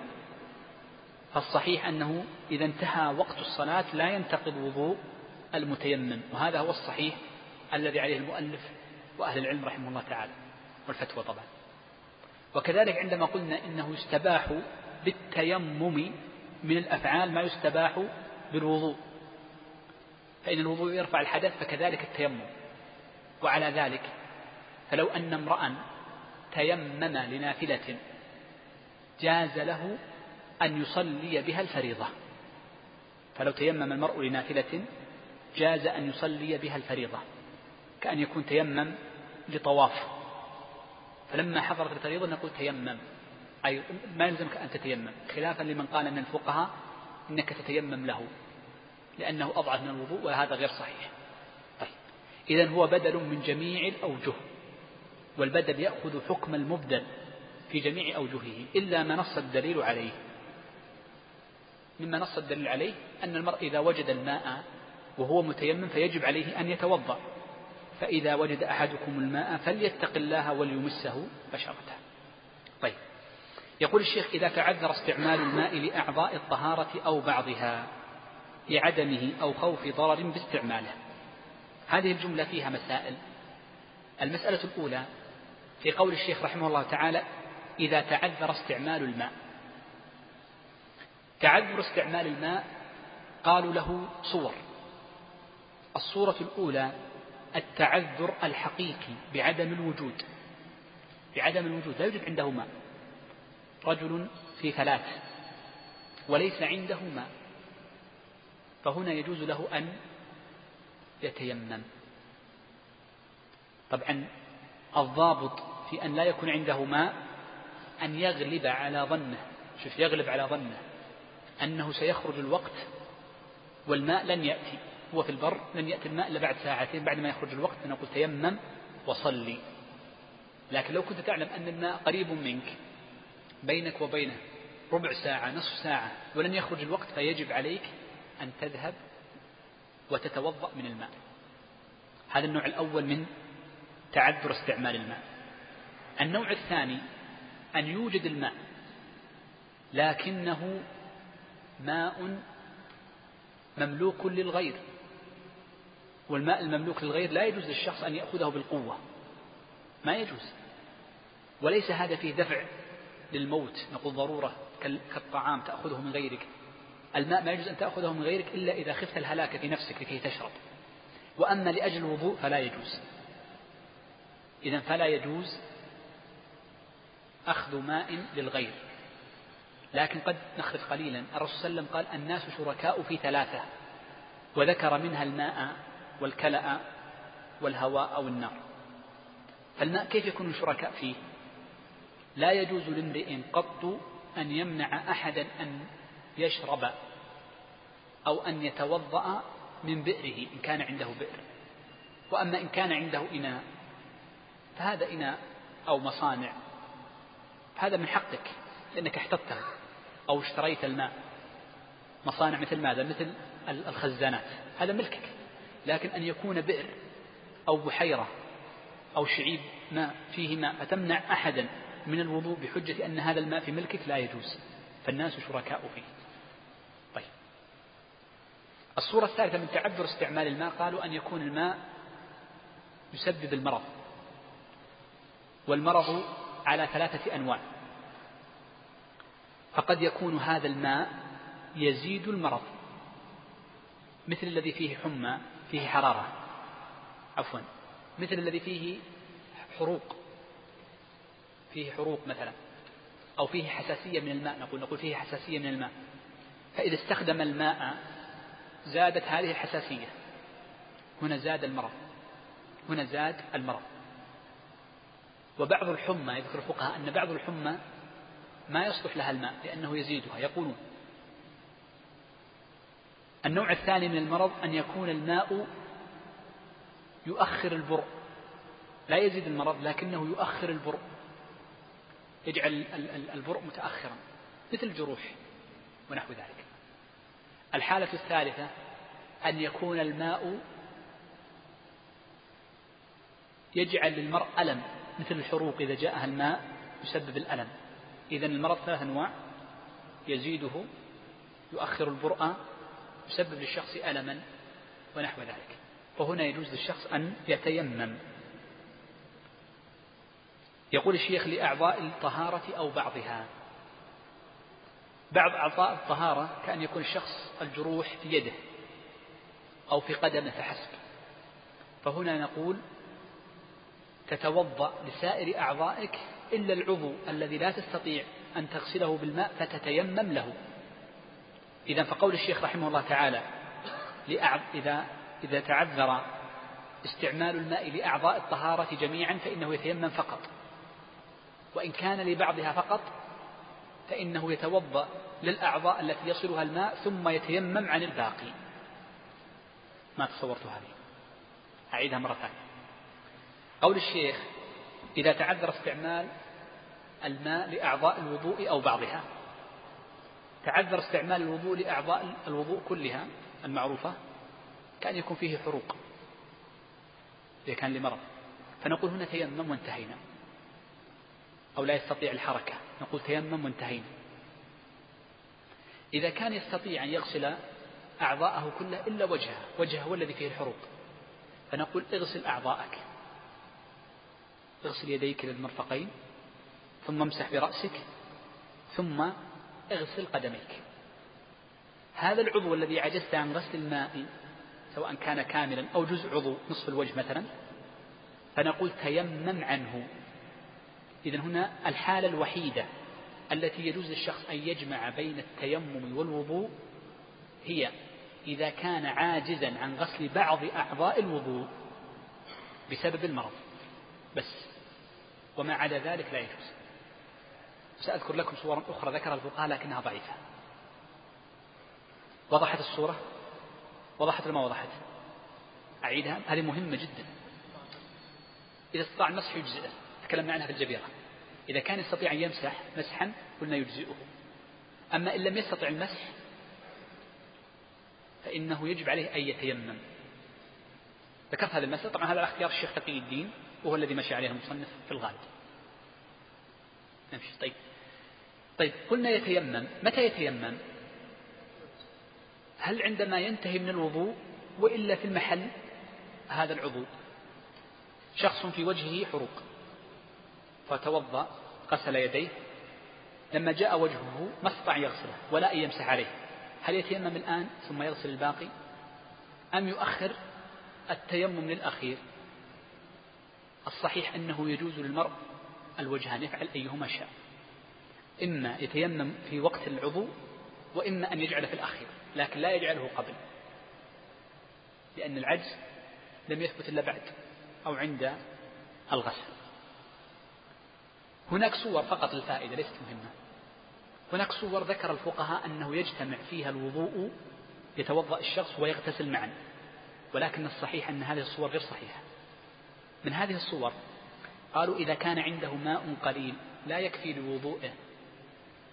فالصحيح أنه إذا انتهى وقت الصلاة لا ينتقض وضوء المتيمم وهذا هو الصحيح الذي عليه المؤلف وأهل العلم رحمه الله تعالى والفتوى طبعا. وكذلك عندما قلنا إنه يستباح بالتيمم من الأفعال ما يستباح بالوضوء. فإن الوضوء يرفع الحدث فكذلك التيمم. وعلى ذلك فلو أن امرأ تيمم لنافلة جاز له أن يصلي بها الفريضة. فلو تيمم المرء لنافلة جاز أن يصلي بها الفريضة كأن يكون تيمم لطواف. فلما حضرت الفريضة نقول تيمم أي ما يلزمك أن تتيمم خلافا لمن قال من الفقهاء إنك تتيمم له لأنه أضعف من الوضوء وهذا غير صحيح. طيب إذا هو بدل من جميع الأوجه. والبدل يأخذ حكم المبدل في جميع أوجهه إلا ما نص الدليل عليه. مما نص الدليل عليه أن المرء إذا وجد الماء وهو متيمم فيجب عليه أن يتوضأ. فإذا وجد أحدكم الماء فليتق الله وليمسه بشرته. طيب. يقول الشيخ إذا تعذر استعمال الماء لأعضاء الطهارة أو بعضها لعدمه أو خوف ضرر باستعماله. هذه الجملة فيها مسائل. المسألة الأولى في قول الشيخ رحمه الله تعالى إذا تعذر استعمال الماء. تعذر استعمال الماء قالوا له صور. الصورة الأولى التعذر الحقيقي بعدم الوجود. بعدم الوجود لا يوجد عنده ماء. رجل في ثلاث وليس عنده ماء. فهنا يجوز له أن يتيمم. طبعا الضابط في أن لا يكون عنده ماء أن يغلب على ظنه. شوف يغلب على ظنه. أنه سيخرج الوقت والماء لن يأتي. هو في البر لن يأتي الماء إلا بعد ساعتين بعد ما يخرج الوقت. فنقول تيمم وصلي. لكن لو كنت تعلم أن الماء قريب منك بينك وبينه ربع ساعة نصف ساعة ولن يخرج الوقت فيجب عليك أن تذهب وتتوضأ من الماء. هذا النوع الأول من تعذر استعمال الماء. النوع الثاني أن يوجد الماء لكنه ماء مملوك للغير والماء المملوك للغير لا يجوز للشخص أن يأخذه بالقوة ما يجوز وليس هذا فيه دفع للموت نقول ضرورة كالطعام تأخذه من غيرك الماء ما يجوز أن تأخذه من غيرك إلا إذا خفت الهلاك في نفسك لكي تشرب وأما لأجل الوضوء فلا يجوز إذا فلا يجوز أخذ ماء للغير. لكن قد نخرج قليلا. الرسول صلى الله عليه وسلم قال الناس شركاء في ثلاثة. وذكر منها الماء والكلأ والهواء أو النار. فالماء كيف يكون شركاء فيه؟ لا يجوز لامرئ قط أن يمنع أحدا أن يشرب أو أن يتوضأ من بئره إن كان عنده بئر. وأما إن كان عنده إناء فهذا إناء أو مصانع. هذا من حقك لأنك احتطته أو اشتريت الماء. مصانع مثل ماذا؟ مثل الخزانات. هذا ملكك. لكن أن يكون بئر أو بحيرة أو شعيب ماء فيه ماء فتمنع أحدا من الوضوء بحجة أن هذا الماء في ملكك؟ لا يجوز. فالناس شركاء فيه. طيب. الصورة الثالثة من تعذر استعمال الماء قالوا أن يكون الماء يسبب المرض. والمرض على ثلاثة أنواع. فقد يكون هذا الماء يزيد المرض مثل الذي فيه حمى فيه حرارة. عفوا مثل الذي فيه حروق فيه حروق مثلا أو فيه حساسية من الماء نقول نقول فيه حساسية من الماء. فإذا استخدم الماء زادت هذه الحساسية هنا زاد المرض هنا زاد المرض. وبعض الحمى يذكر الفقهاء أن بعض الحمى ما يصلح لها الماء لأنه يزيدها يقولون النوع الثاني من المرض أن يكون الماء يؤخر البرء لا يزيد المرض لكنه يؤخر البرء يجعل البرء متأخرا مثل الجروح ونحو ذلك. الحالة الثالثة أن يكون الماء يجعل للمرء ألم. مثل الحروق إذا جاءها الماء يسبب الألم. إذا المرض ثلاث أنواع. يزيده يؤخر البرء يسبب للشخص ألما ونحو ذلك. وهنا يجوز للشخص أن يتيمم. يقول الشيخ لأعضاء الطهارة أو بعضها. بعض أعضاء الطهارة كأن يكون الشخص الجروح في يده أو في قدمه فحسب. فهنا نقول تتوضأ لسائر أعضائك إلا العضو الذي لا تستطيع أن تغسله بالماء فتتيمم له. إذا فقول الشيخ رحمه الله تعالى إذا إذا تعذر استعمال الماء لأعضاء الطهارة جميعا فإنه يتيمم فقط. وإن كان لبعضها فقط فإنه يتوضأ للأعضاء التي يصلها الماء ثم يتيمم عن الباقي. ما تصورت هذه؟ أعيدها مرة ثانية. قول الشيخ إذا تعذر استعمال الماء لأعضاء الوضوء أو بعضها. تعذر استعمال الوضوء لأعضاء الوضوء كلها المعروفة كأن يكون فيه حروق. إذا كان لمرض. فنقول هنا تيمم وانتهينا. أو لا يستطيع الحركة. نقول تيمم وانتهينا. إذا كان يستطيع أن يغسل أعضاءه كلها إلا وجهه وجهه هو الذي فيه الحروق. فنقول اغسل أعضاءك. اغسل يديك للمرفقين ثم امسح برأسك ثم اغسل قدميك. هذا العضو الذي عجزت عن غسل الماء سواء كان كاملا أو جزء عضو نصف الوجه مثلا فنقول تيمم عنه. إذا هنا الحالة الوحيدة التي يجوز للشخص أن يجمع بين التيمم والوضوء هي إذا كان عاجزا عن غسل بعض أعضاء الوضوء بسبب المرض. بس. وما عدا ذلك لا يجوز. سأذكر لكم صورا أخرى ذكرها الفقهاء لكنها ضعيفة. وضحت الصورة؟ وضحت ما وضحت؟ أعيدها. هذه مهمة جدا. إذا استطاع المسح يجزئه. تكلمنا عنها في الجبيرة. إذا كان يستطيع أن يمسح مسحا قلنا يجزئه. أما إن لم يستطع المسح فإنه يجب عليه أن يتيمم. ذكرت هذه المسألة طبعا هذا اختيار الشيخ تقي الدين. وهو الذي مشى عليه المصنف في الغالب. نمشي. طيب. طيب قلنا يتيمم. متى يتيمم؟ هل عندما ينتهي من الوضوء وإلا في المحل هذا العضو؟ شخص في وجهه حروق. فتوضأ غسل يديه. لما جاء وجهه ما استطاع يغسله ولا أن يمسح عليه. هل يتيمم الآن ثم يغسل الباقي؟ أم يؤخر التيمم للأخير؟ الصحيح أنه يجوز للمرء الوجهان يفعل أيهما شاء. إما يتيمم في وقت العضو وإما أن يجعل في الأخير لكن لا يجعله قبل. لأن العجز لم يثبت إلا بعد أو عند الغسل. هناك صور فقط الفائدة ليست مهمة. هناك صور ذكر الفقهاء أنه يجتمع فيها الوضوء يتوضأ الشخص ويغتسل معا ولكن الصحيح أن هذه الصور غير صحيحة. من هذه الصور قالوا إذا كان عنده ماء قليل لا يكفي لوضوئه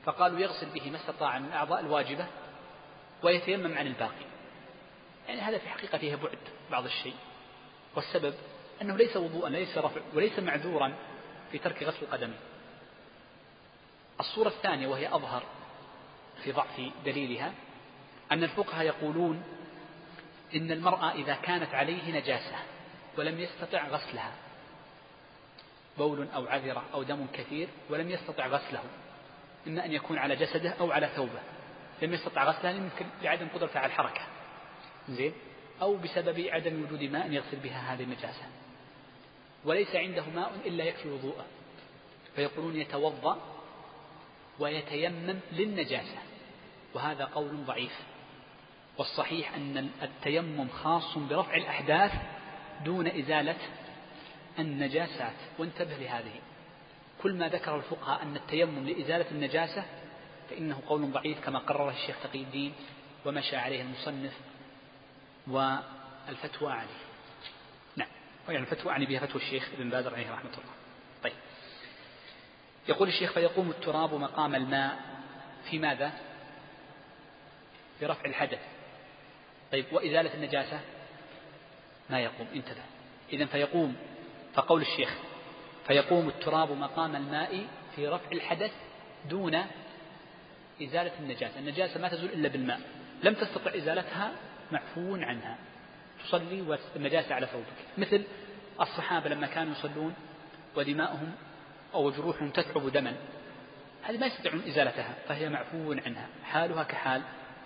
فقالوا يغسل به ما استطاع من الأعضاء الواجبة ويتيمم عن الباقي. يعني هذا في حقيقة فيه بعد بعض الشيء والسبب أنه ليس وضوءا ليس رفع وليس معذورا في ترك غسل القدمين الصورة الثانية وهي أظهر في ضعف دليلها أن الفقهاء يقولون إن المرأة إذا كانت عليه نجاسة ولم يستطع غسلها. بول أو عذرة أو دم كثير ولم يستطع غسله إما أن يكون على جسده أو على ثوبه. لم يستطع غسلها يمكن لعدم قدرته على الحركة. زين؟ أو بسبب عدم وجود ماء يغسل بها هذه النجاسة وليس عنده ماء إلا يكفي وضوءه. فيقولون يتوضأ ويتيمم للنجاسة. وهذا قول ضعيف. والصحيح أن التيمم خاص برفع الأحداث دون إزالة النجاسات. وانتبه لهذه. كل ما ذكر الفقهاء أن التيمم لإزالة النجاسة فإنه قول ضعيف كما قرره الشيخ تقي الدين ومشى عليه المصنف والفتوى عليه. نعم. يعني الفتوى أعني بها فتوى الشيخ ابن باز عليه رحمة الله. طيب. يقول الشيخ فيقوم التراب مقام الماء في ماذا؟ في رفع الحدث. طيب. وإزالة النجاسة؟ ما يقوم. انتبه. إذا فيقوم فقول الشيخ فيقوم التراب مقام الماء في رفع الحدث دون إزالة النجاسة. النجاسة ما تزول إلا بالماء. لم تستطع إزالتها معفو عنها. تصلي والنجاسة على ثوبك مثل الصحابة لما كانوا يصلون ودماؤهم أو جروحهم تتعب دما. هذه ما يستطيعون إزالتها فهي معفو عنها. حالها كحال.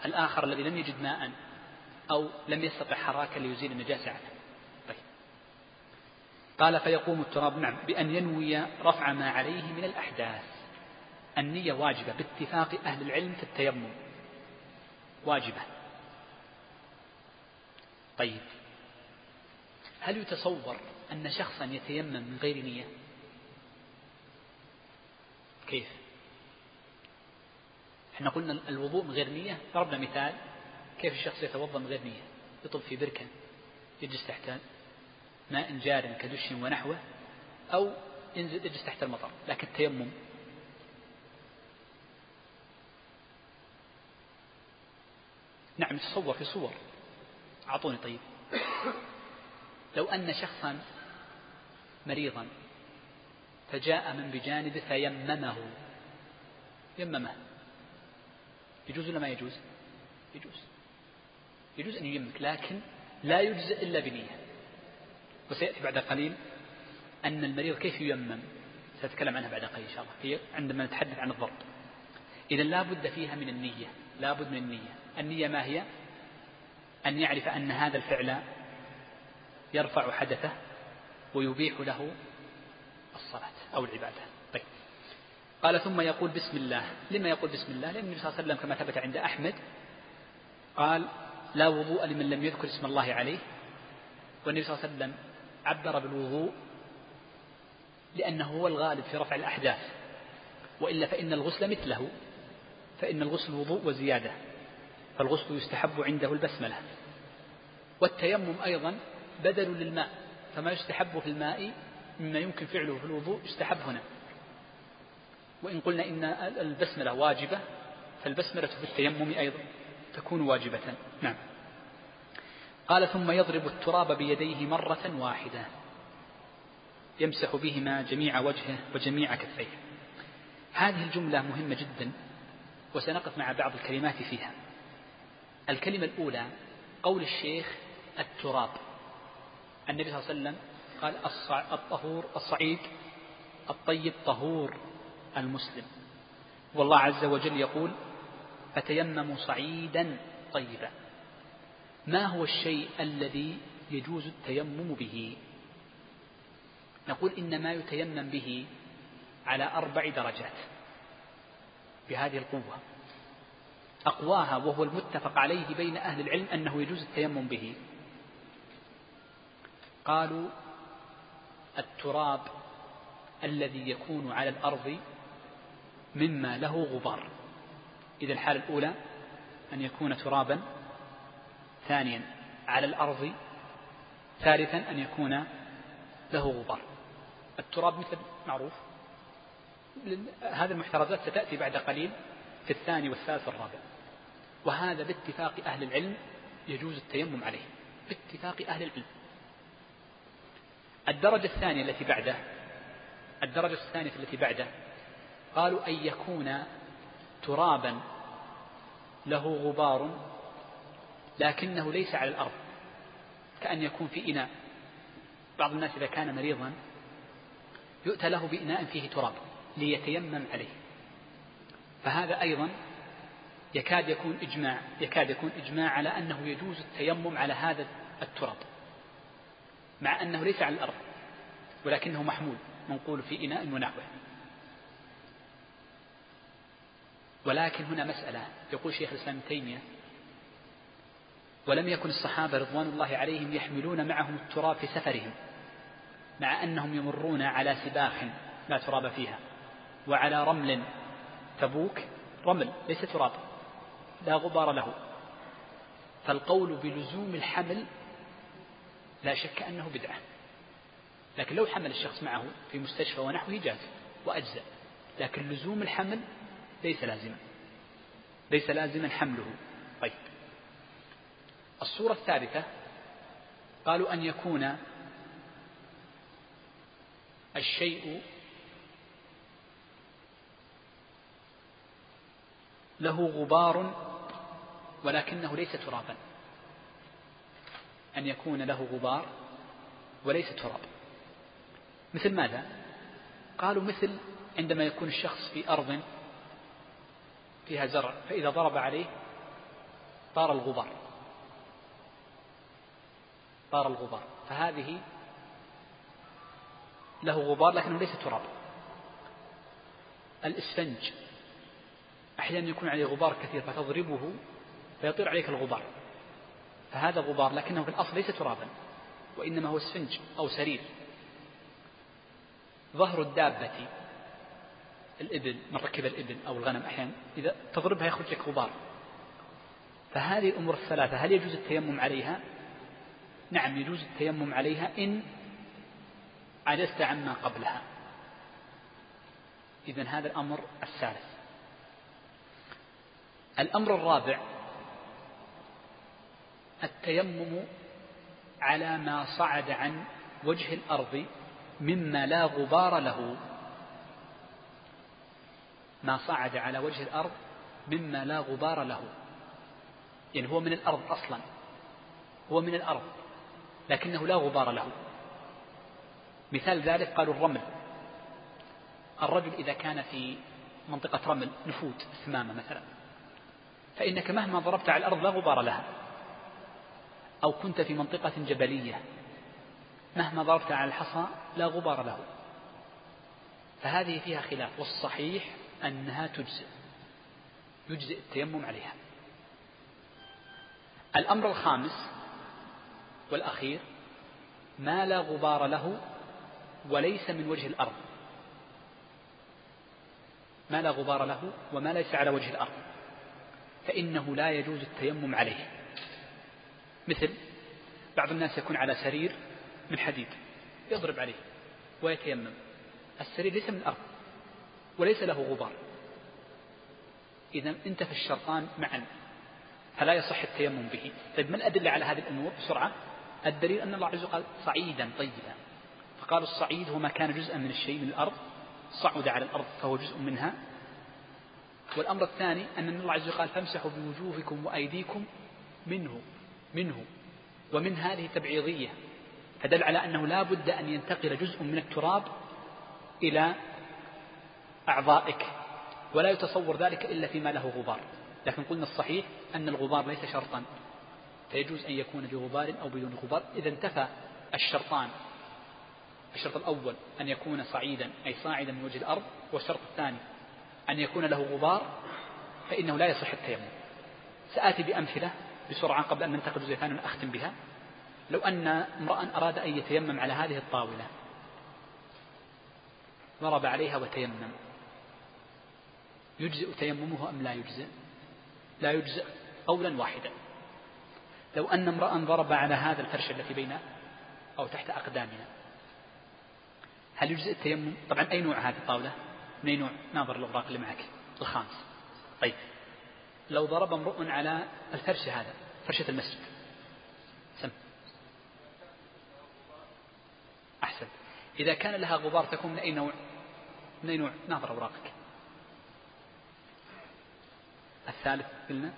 الآخر الذي لم يجد ماء. أو لم يستطع حراكا ليزيل النجاسة عنه. طيب. قال فيقوم التراب نعم بأن ينوي رفع ما عليه من الأحداث. النية واجبة باتفاق أهل العلم في التيمم. واجبة. طيب. هل يتصور أن شخصا يتيمم من غير نية؟ كيف؟ إحنا قلنا الوضوء من غير نية ضربنا مثال. كيف الشخص يتوضأ من غير نية؟ يطب في بركة يجلس تحت ماء جار كدش ونحوه أو ينزل يجلس تحت المطر لكن التيمم. نعم يتصور في صور. أعطوني طيب. لو أن شخصا مريضا فجاء من بجانبه فيممه. يممه. يجوز ولا ما يجوز؟ يجوز. يجوز أن ييمك لكن لا يجزئ إلا بنية. وسيأتي بعد قليل أن المريض كيف ييمم سأتكلم عنها بعد قليل إن شاء الله. في عندما نتحدث عن الضبط. إذا لا بد فيها من النية لا بد من النية. النية ما هي؟ أن يعرف أن هذا الفعل يرفع حدثه ويبيح له الصلاة أو العبادة. طيب. قال ثم يقول بسم الله. لما يقول بسم الله؟ لأن النبي صلى الله عليه وسلم كما ثبت عند أحمد قال لا وضوء لمن لم يذكر اسم الله عليه. والنبي صلى الله عليه وسلم عبر بالوضوء لأنه هو الغالب في رفع الأحداث. وإلا فإن الغسل مثله فإن الغسل وضوء وزيادة فالغسل يستحب عنده البسملة. والتيمم أيضا بدل للماء فما يستحب في الماء مما يمكن فعله في الوضوء يستحب هنا. وإن قلنا إن البسملة واجبة فالبسملة في التيمم أيضا. تكون واجبة. نعم. قال ثم يضرب التراب بيديه مرة واحدة. يمسح بهما جميع وجهه وجميع كفيه. هذه الجملة مهمة جدا وسنقف مع بعض الكلمات فيها. الكلمة الأولى قول الشيخ التراب. النبي صلى الله عليه وسلم قال الطهور الصعيد الطيب طهور المسلم. والله عز وجل يقول فتيمموا صعيدا طيبا. ما هو الشيء الذي يجوز التيمم به؟ نقول إن ما يتيمم به على أربع درجات بهذه القوة. أقواها وهو المتفق عليه بين أهل العلم أنه يجوز التيمم به. قالوا التراب الذي يكون على الأرض مما له غبار. إذا الحالة الأولى أن يكون ترابا ثانيا على الأرض ثالثا أن يكون له غبار. التراب مثل معروف. هذه المحترزات ستأتي بعد قليل في الثاني والثالث والرابع. وهذا باتفاق أهل العلم يجوز التيمم عليه. باتفاق أهل العلم. الدرجة الثانية التي بعده الدرجة الثانية التي بعده قالوا أن يكون ترابا له غبار لكنه ليس على الأرض كأن يكون في إناء. بعض الناس إذا كان مريضا يؤتى له بإناء فيه تراب ليتيمم عليه. فهذا أيضا يكاد يكون إجماع يكاد يكون إجماع على أنه يجوز التيمم على هذا التراب مع أنه ليس على الأرض ولكنه محمول منقول في إناء ونحوه. ولكن هنا مسألة. يقول شيخ الإسلام تيمية ولم يكن الصحابة رضوان الله عليهم يحملون معهم التراب في سفرهم مع أنهم يمرون على سباخ لا تراب فيها وعلى رمل تبوك رمل ليس تراب لا غبار له. فالقول بلزوم الحمل لا شك أنه بدعة. لكن لو حمل الشخص معه في مستشفى ونحوه جاز وأجزأ. لكن لزوم الحمل ليس لازما. ليس لازما حمله. طيب. الصورة الثالثة قالوا أن يكون الشيء له غبار ولكنه ليس ترابا. أن يكون له غبار وليس تراب. مثل ماذا؟ قالوا مثل عندما يكون الشخص في أرض فيها زرع فإذا ضرب عليه طار الغبار. طار الغبار. فهذه له غبار لكنه ليس تراب. الإسفنج. أحيانا يكون عليه غبار كثير فتضربه فيطير عليك الغبار. فهذا غبار لكنه في الأصل ليس ترابا وإنما هو إسفنج أو سرير. ظهر الدابة الإبل من ركب الإبل أو الغنم أحيانا إذا تضربها يخرج لك غبار. فهذه الأمور الثلاثة هل يجوز التيمم عليها؟ نعم يجوز التيمم عليها إن عجزت عما قبلها. إذا هذا الأمر الثالث. الأمر الرابع التيمم على ما صعد عن وجه الأرض مما لا غبار له. ما صعد على وجه الأرض مما لا غبار له. يعني هو من الأرض أصلا. هو من الأرض لكنه لا غبار له. مثال ذلك قالوا الرمل. الرجل إذا كان في منطقة رمل نفوت ثمامة مثلا فإنك مهما ضربت على الأرض لا غبار لها. أو كنت في منطقة جبلية مهما ضربت على الحصى لا غبار له. فهذه فيها خلاف والصحيح أنها تجزئ. يجزئ التيمم عليها. الأمر الخامس والأخير ما لا غبار له وليس من وجه الأرض. ما لا غبار له وما ليس على وجه الأرض. فإنه لا يجوز التيمم عليه. مثل بعض الناس يكون على سرير من حديد يضرب عليه ويتيمم. السرير ليس من الأرض. وليس له غبار. إذا انتفى الشرطان معا. فلا يصح التيمم به. طيب ما الأدلة على هذه الأمور بسرعة؟ الدليل أن الله عز وجل قال صعيدا طيبا. فقال الصعيد هو ما كان جزءا من الشيء من الأرض صعد على الأرض فهو جزء منها. والأمر الثاني أن الله عز وجل قال فامسحوا بوجوهكم وأيديكم منه منه ومن هذه تبعيضية. فدل على أنه لا بد أن ينتقل جزء من التراب إلى أعضائك ولا يتصور ذلك إلا فيما له غبار. لكن قلنا الصحيح أن الغبار ليس شرطا. فيجوز أن يكون بغبار أو بدون غبار. إذا انتفى الشرطان. الشرط الأول أن يكون صعيدا أي صاعدا من وجه الأرض والشرط الثاني أن يكون له غبار فإنه لا يصح التيمم. سآتي بأمثلة بسرعة قبل أن ننتقل جزء ثاني ونختم بها. لو أن امرأ أراد أن يتيمم على هذه الطاولة ضرب عليها وتيمم. يجزئ تيممه أم لا يجزئ؟ لا يجزئ. قولا واحدا. لو أن امرأ ضرب على هذا الفرش التي بين أو تحت أقدامنا هل يجزئ التيمم؟ طبعا أي نوع هذه الطاولة؟ من أي نوع؟ ناظر الأوراق اللي معك. الخامس. طيب. لو ضرب امرؤ على الفرش هذا فرشة المسجد. سم. أحسن. إذا كان لها غبار تكون من أي نوع؟ من أي نوع؟ ناظر أوراقك. الثالث قلنا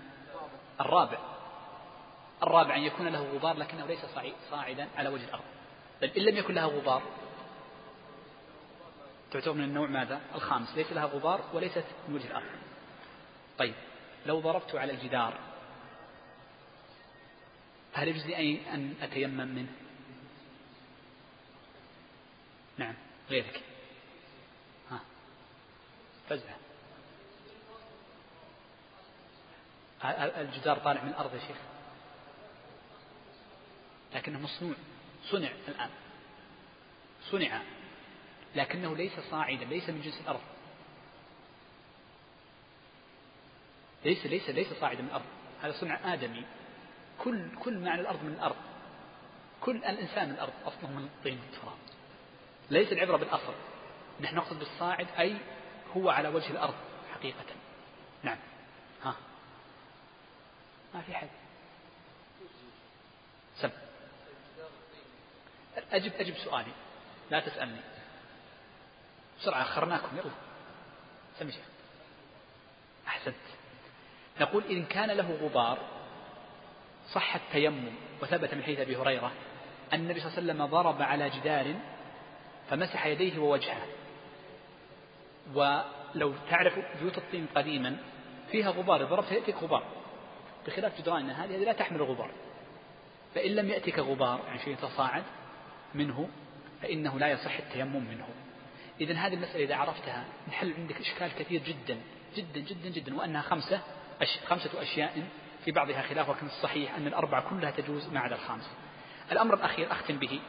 الرابع. الرابع أن يكون له غبار لكنه ليس صاعدا على وجه الأرض. بل إن لم يكن لها غبار تعتبر من النوع ماذا؟ الخامس. ليس لها غبار وليست من وجه الأرض. طيب لو ضربت على الجدار هل يجزي أن أتيمم منه؟ نعم غيرك. ها. فزع الجدار طالع من الأرض يا شيخ. لكنه مصنوع. صنع الآن. صنع. لكنه ليس صاعدا ليس من جنس الأرض. ليس ليس ليس صاعدا من الأرض. هذا صنع آدمي. كل كل معنى الأرض من الأرض. كل الإنسان من الأرض. أصله من الطين والتراب ليس العبرة بالأصل. نحن نقصد بالصاعد أي هو على وجه الأرض حقيقة. نعم. ها. ما في حد. سب. أجب أجب سؤالي. لا تسألني. بسرعة أخرناكم. يلا. سمي شيخ. أحسنت. نقول إن كان له غبار صح التيمم وثبت من حديث أبي هريرة أن النبي صلى الله عليه وسلم ضرب على جدار فمسح يديه ووجهه. ولو تعرف بيوت الطين قديما فيها غبار. ضربت يأتيك غبار. بخلاف جدراننا هذه لا تحمل غبار. فإن لم يأتك غبار يعني شيء يتصاعد منه فإنه لا يصح التيمم منه. إذا هذه المسألة إذا عرفتها نحل عندك إشكال كثير جدا جدا جدا جدا وأنها خمسة أش... خمسة أشياء في بعضها خلاف ولكن الصحيح أن الأربعة كلها تجوز ما عدا الخامس الأمر الأخير أختم به.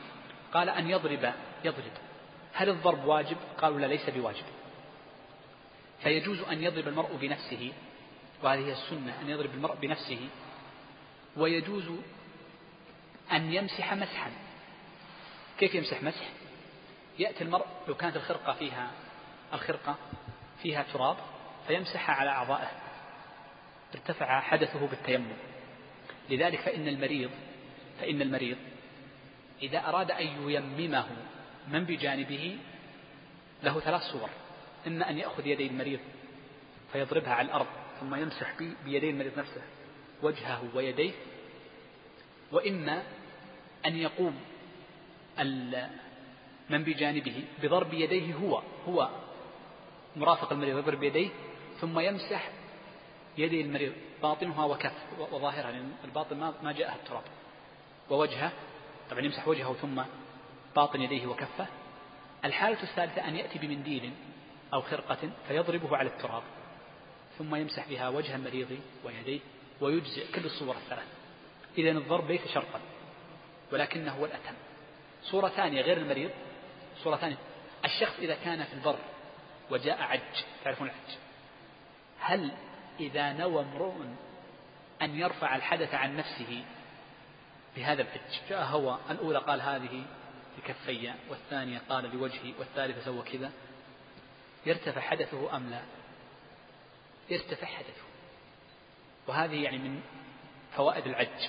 قال أن يضرب يضرب. هل الضرب واجب؟ قالوا لا ليس بواجب. فيجوز أن يضرب المرء بنفسه وهذه هي السنة أن يضرب المرء بنفسه ويجوز أن يمسح مسحا. كيف يمسح مسح؟ يأتي المرء لو كانت الخرقة فيها الخرقة فيها تراب فيمسحها على أعضائه. ارتفع حدثه بالتيمم. لذلك فإن المريض فإن المريض إذا أراد أن ييممه من بجانبه له ثلاث صور. إما أن يأخذ يدي المريض فيضربها على الأرض. ثم يمسح بيدي المريض نفسه وجهه ويديه. وإما أن يقوم من بجانبه بضرب يديه هو هو مرافق المريض يضرب يديه ثم يمسح يدي المريض باطنها وكف وظاهرها لأن الباطن ما جاءها التراب. ووجهه طبعا يمسح وجهه ثم باطن يديه وكفه. الحالة الثالثة أن يأتي بمنديل أو خرقة فيضربه على التراب. ثم يمسح بها وجه المريض ويديه ويجزئ كل الصور الثلاث. إذا الضرب ليس شرطا ولكنه هو الأتم. صورة ثانية غير المريض. صورة ثانية الشخص إذا كان في البر وجاء عج تعرفون العج؟ هل إذا نوى امرؤ أن يرفع الحدث عن نفسه بهذا العج جاء هو الأولى قال هذه لكفي والثانية قال لوجهي والثالثة سوى كذا. يرتفع حدثه أم لا؟ يرتفع حدثه وهذه يعني من فوائد العج.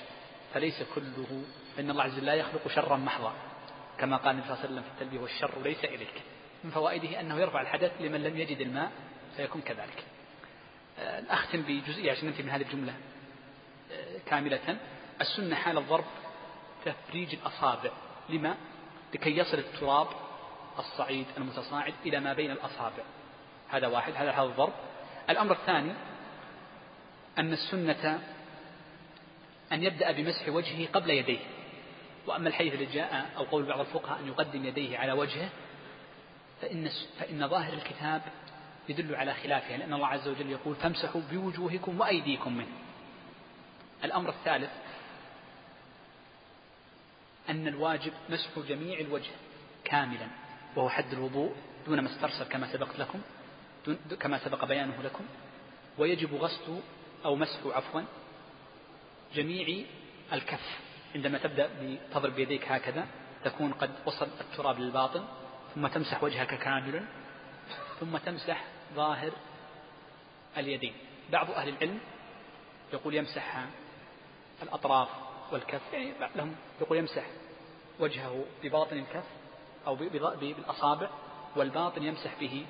فليس كله فإن الله عز وجل لا يخلق شرا محضا كما قال النبي صلى الله عليه وسلم في التلبية والشر ليس إليك. من فوائده أنه يرفع الحدث لمن لم يجد الماء فيكون كذلك. آه، أختم بجزئية عشان ننتهي من هذه الجملة. آه، كاملة. السنة حال الضرب تفريج الأصابع. لما؟ لكي يصل التراب الصعيد المتصاعد إلى ما بين الأصابع. هذا واحد. هذا هذا الضرب. الأمر الثاني أن السنة أن يبدأ بمسح وجهه قبل يديه. وأما الحديث الذي جاء أو قول بعض الفقهاء أن يقدم يديه على وجهه فإن, فإن ظاهر الكتاب يدل على خلافها لأن الله عز وجل يقول فامسحوا بوجوهكم وأيديكم منه. الأمر الثالث أن الواجب مسح جميع الوجه كاملا وهو حد الوضوء دون ما استرسل كما سبقت لكم. كما سبق بيانه لكم ويجب غسل أو مسح عفوا جميع الكف. عندما تبدأ بتضرب بيديك هكذا تكون قد وصل التراب للباطن ثم تمسح وجهك كاملا ثم تمسح ظاهر اليدين. بعض أهل العلم يقول يمسح الأطراف والكف يعني لهم يقول يمسح وجهه بباطن الكف أو بالأصابع والباطن يمسح به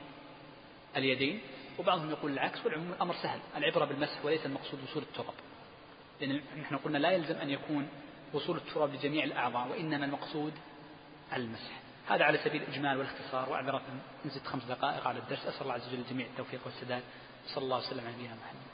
اليدين وبعضهم يقول العكس والعموم الأمر سهل. العبرة بالمسح وليس المقصود وصول التراب. لأن نحن قلنا لا يلزم أن يكون وصول التراب لجميع الأعضاء وإنما المقصود المسح. هذا على سبيل الإجمال والاختصار وأعذرة نزلت خمس دقائق على الدرس. أسأل الله عز وجل الجميع التوفيق والسداد. صلى الله وسلم على نبينا محمد.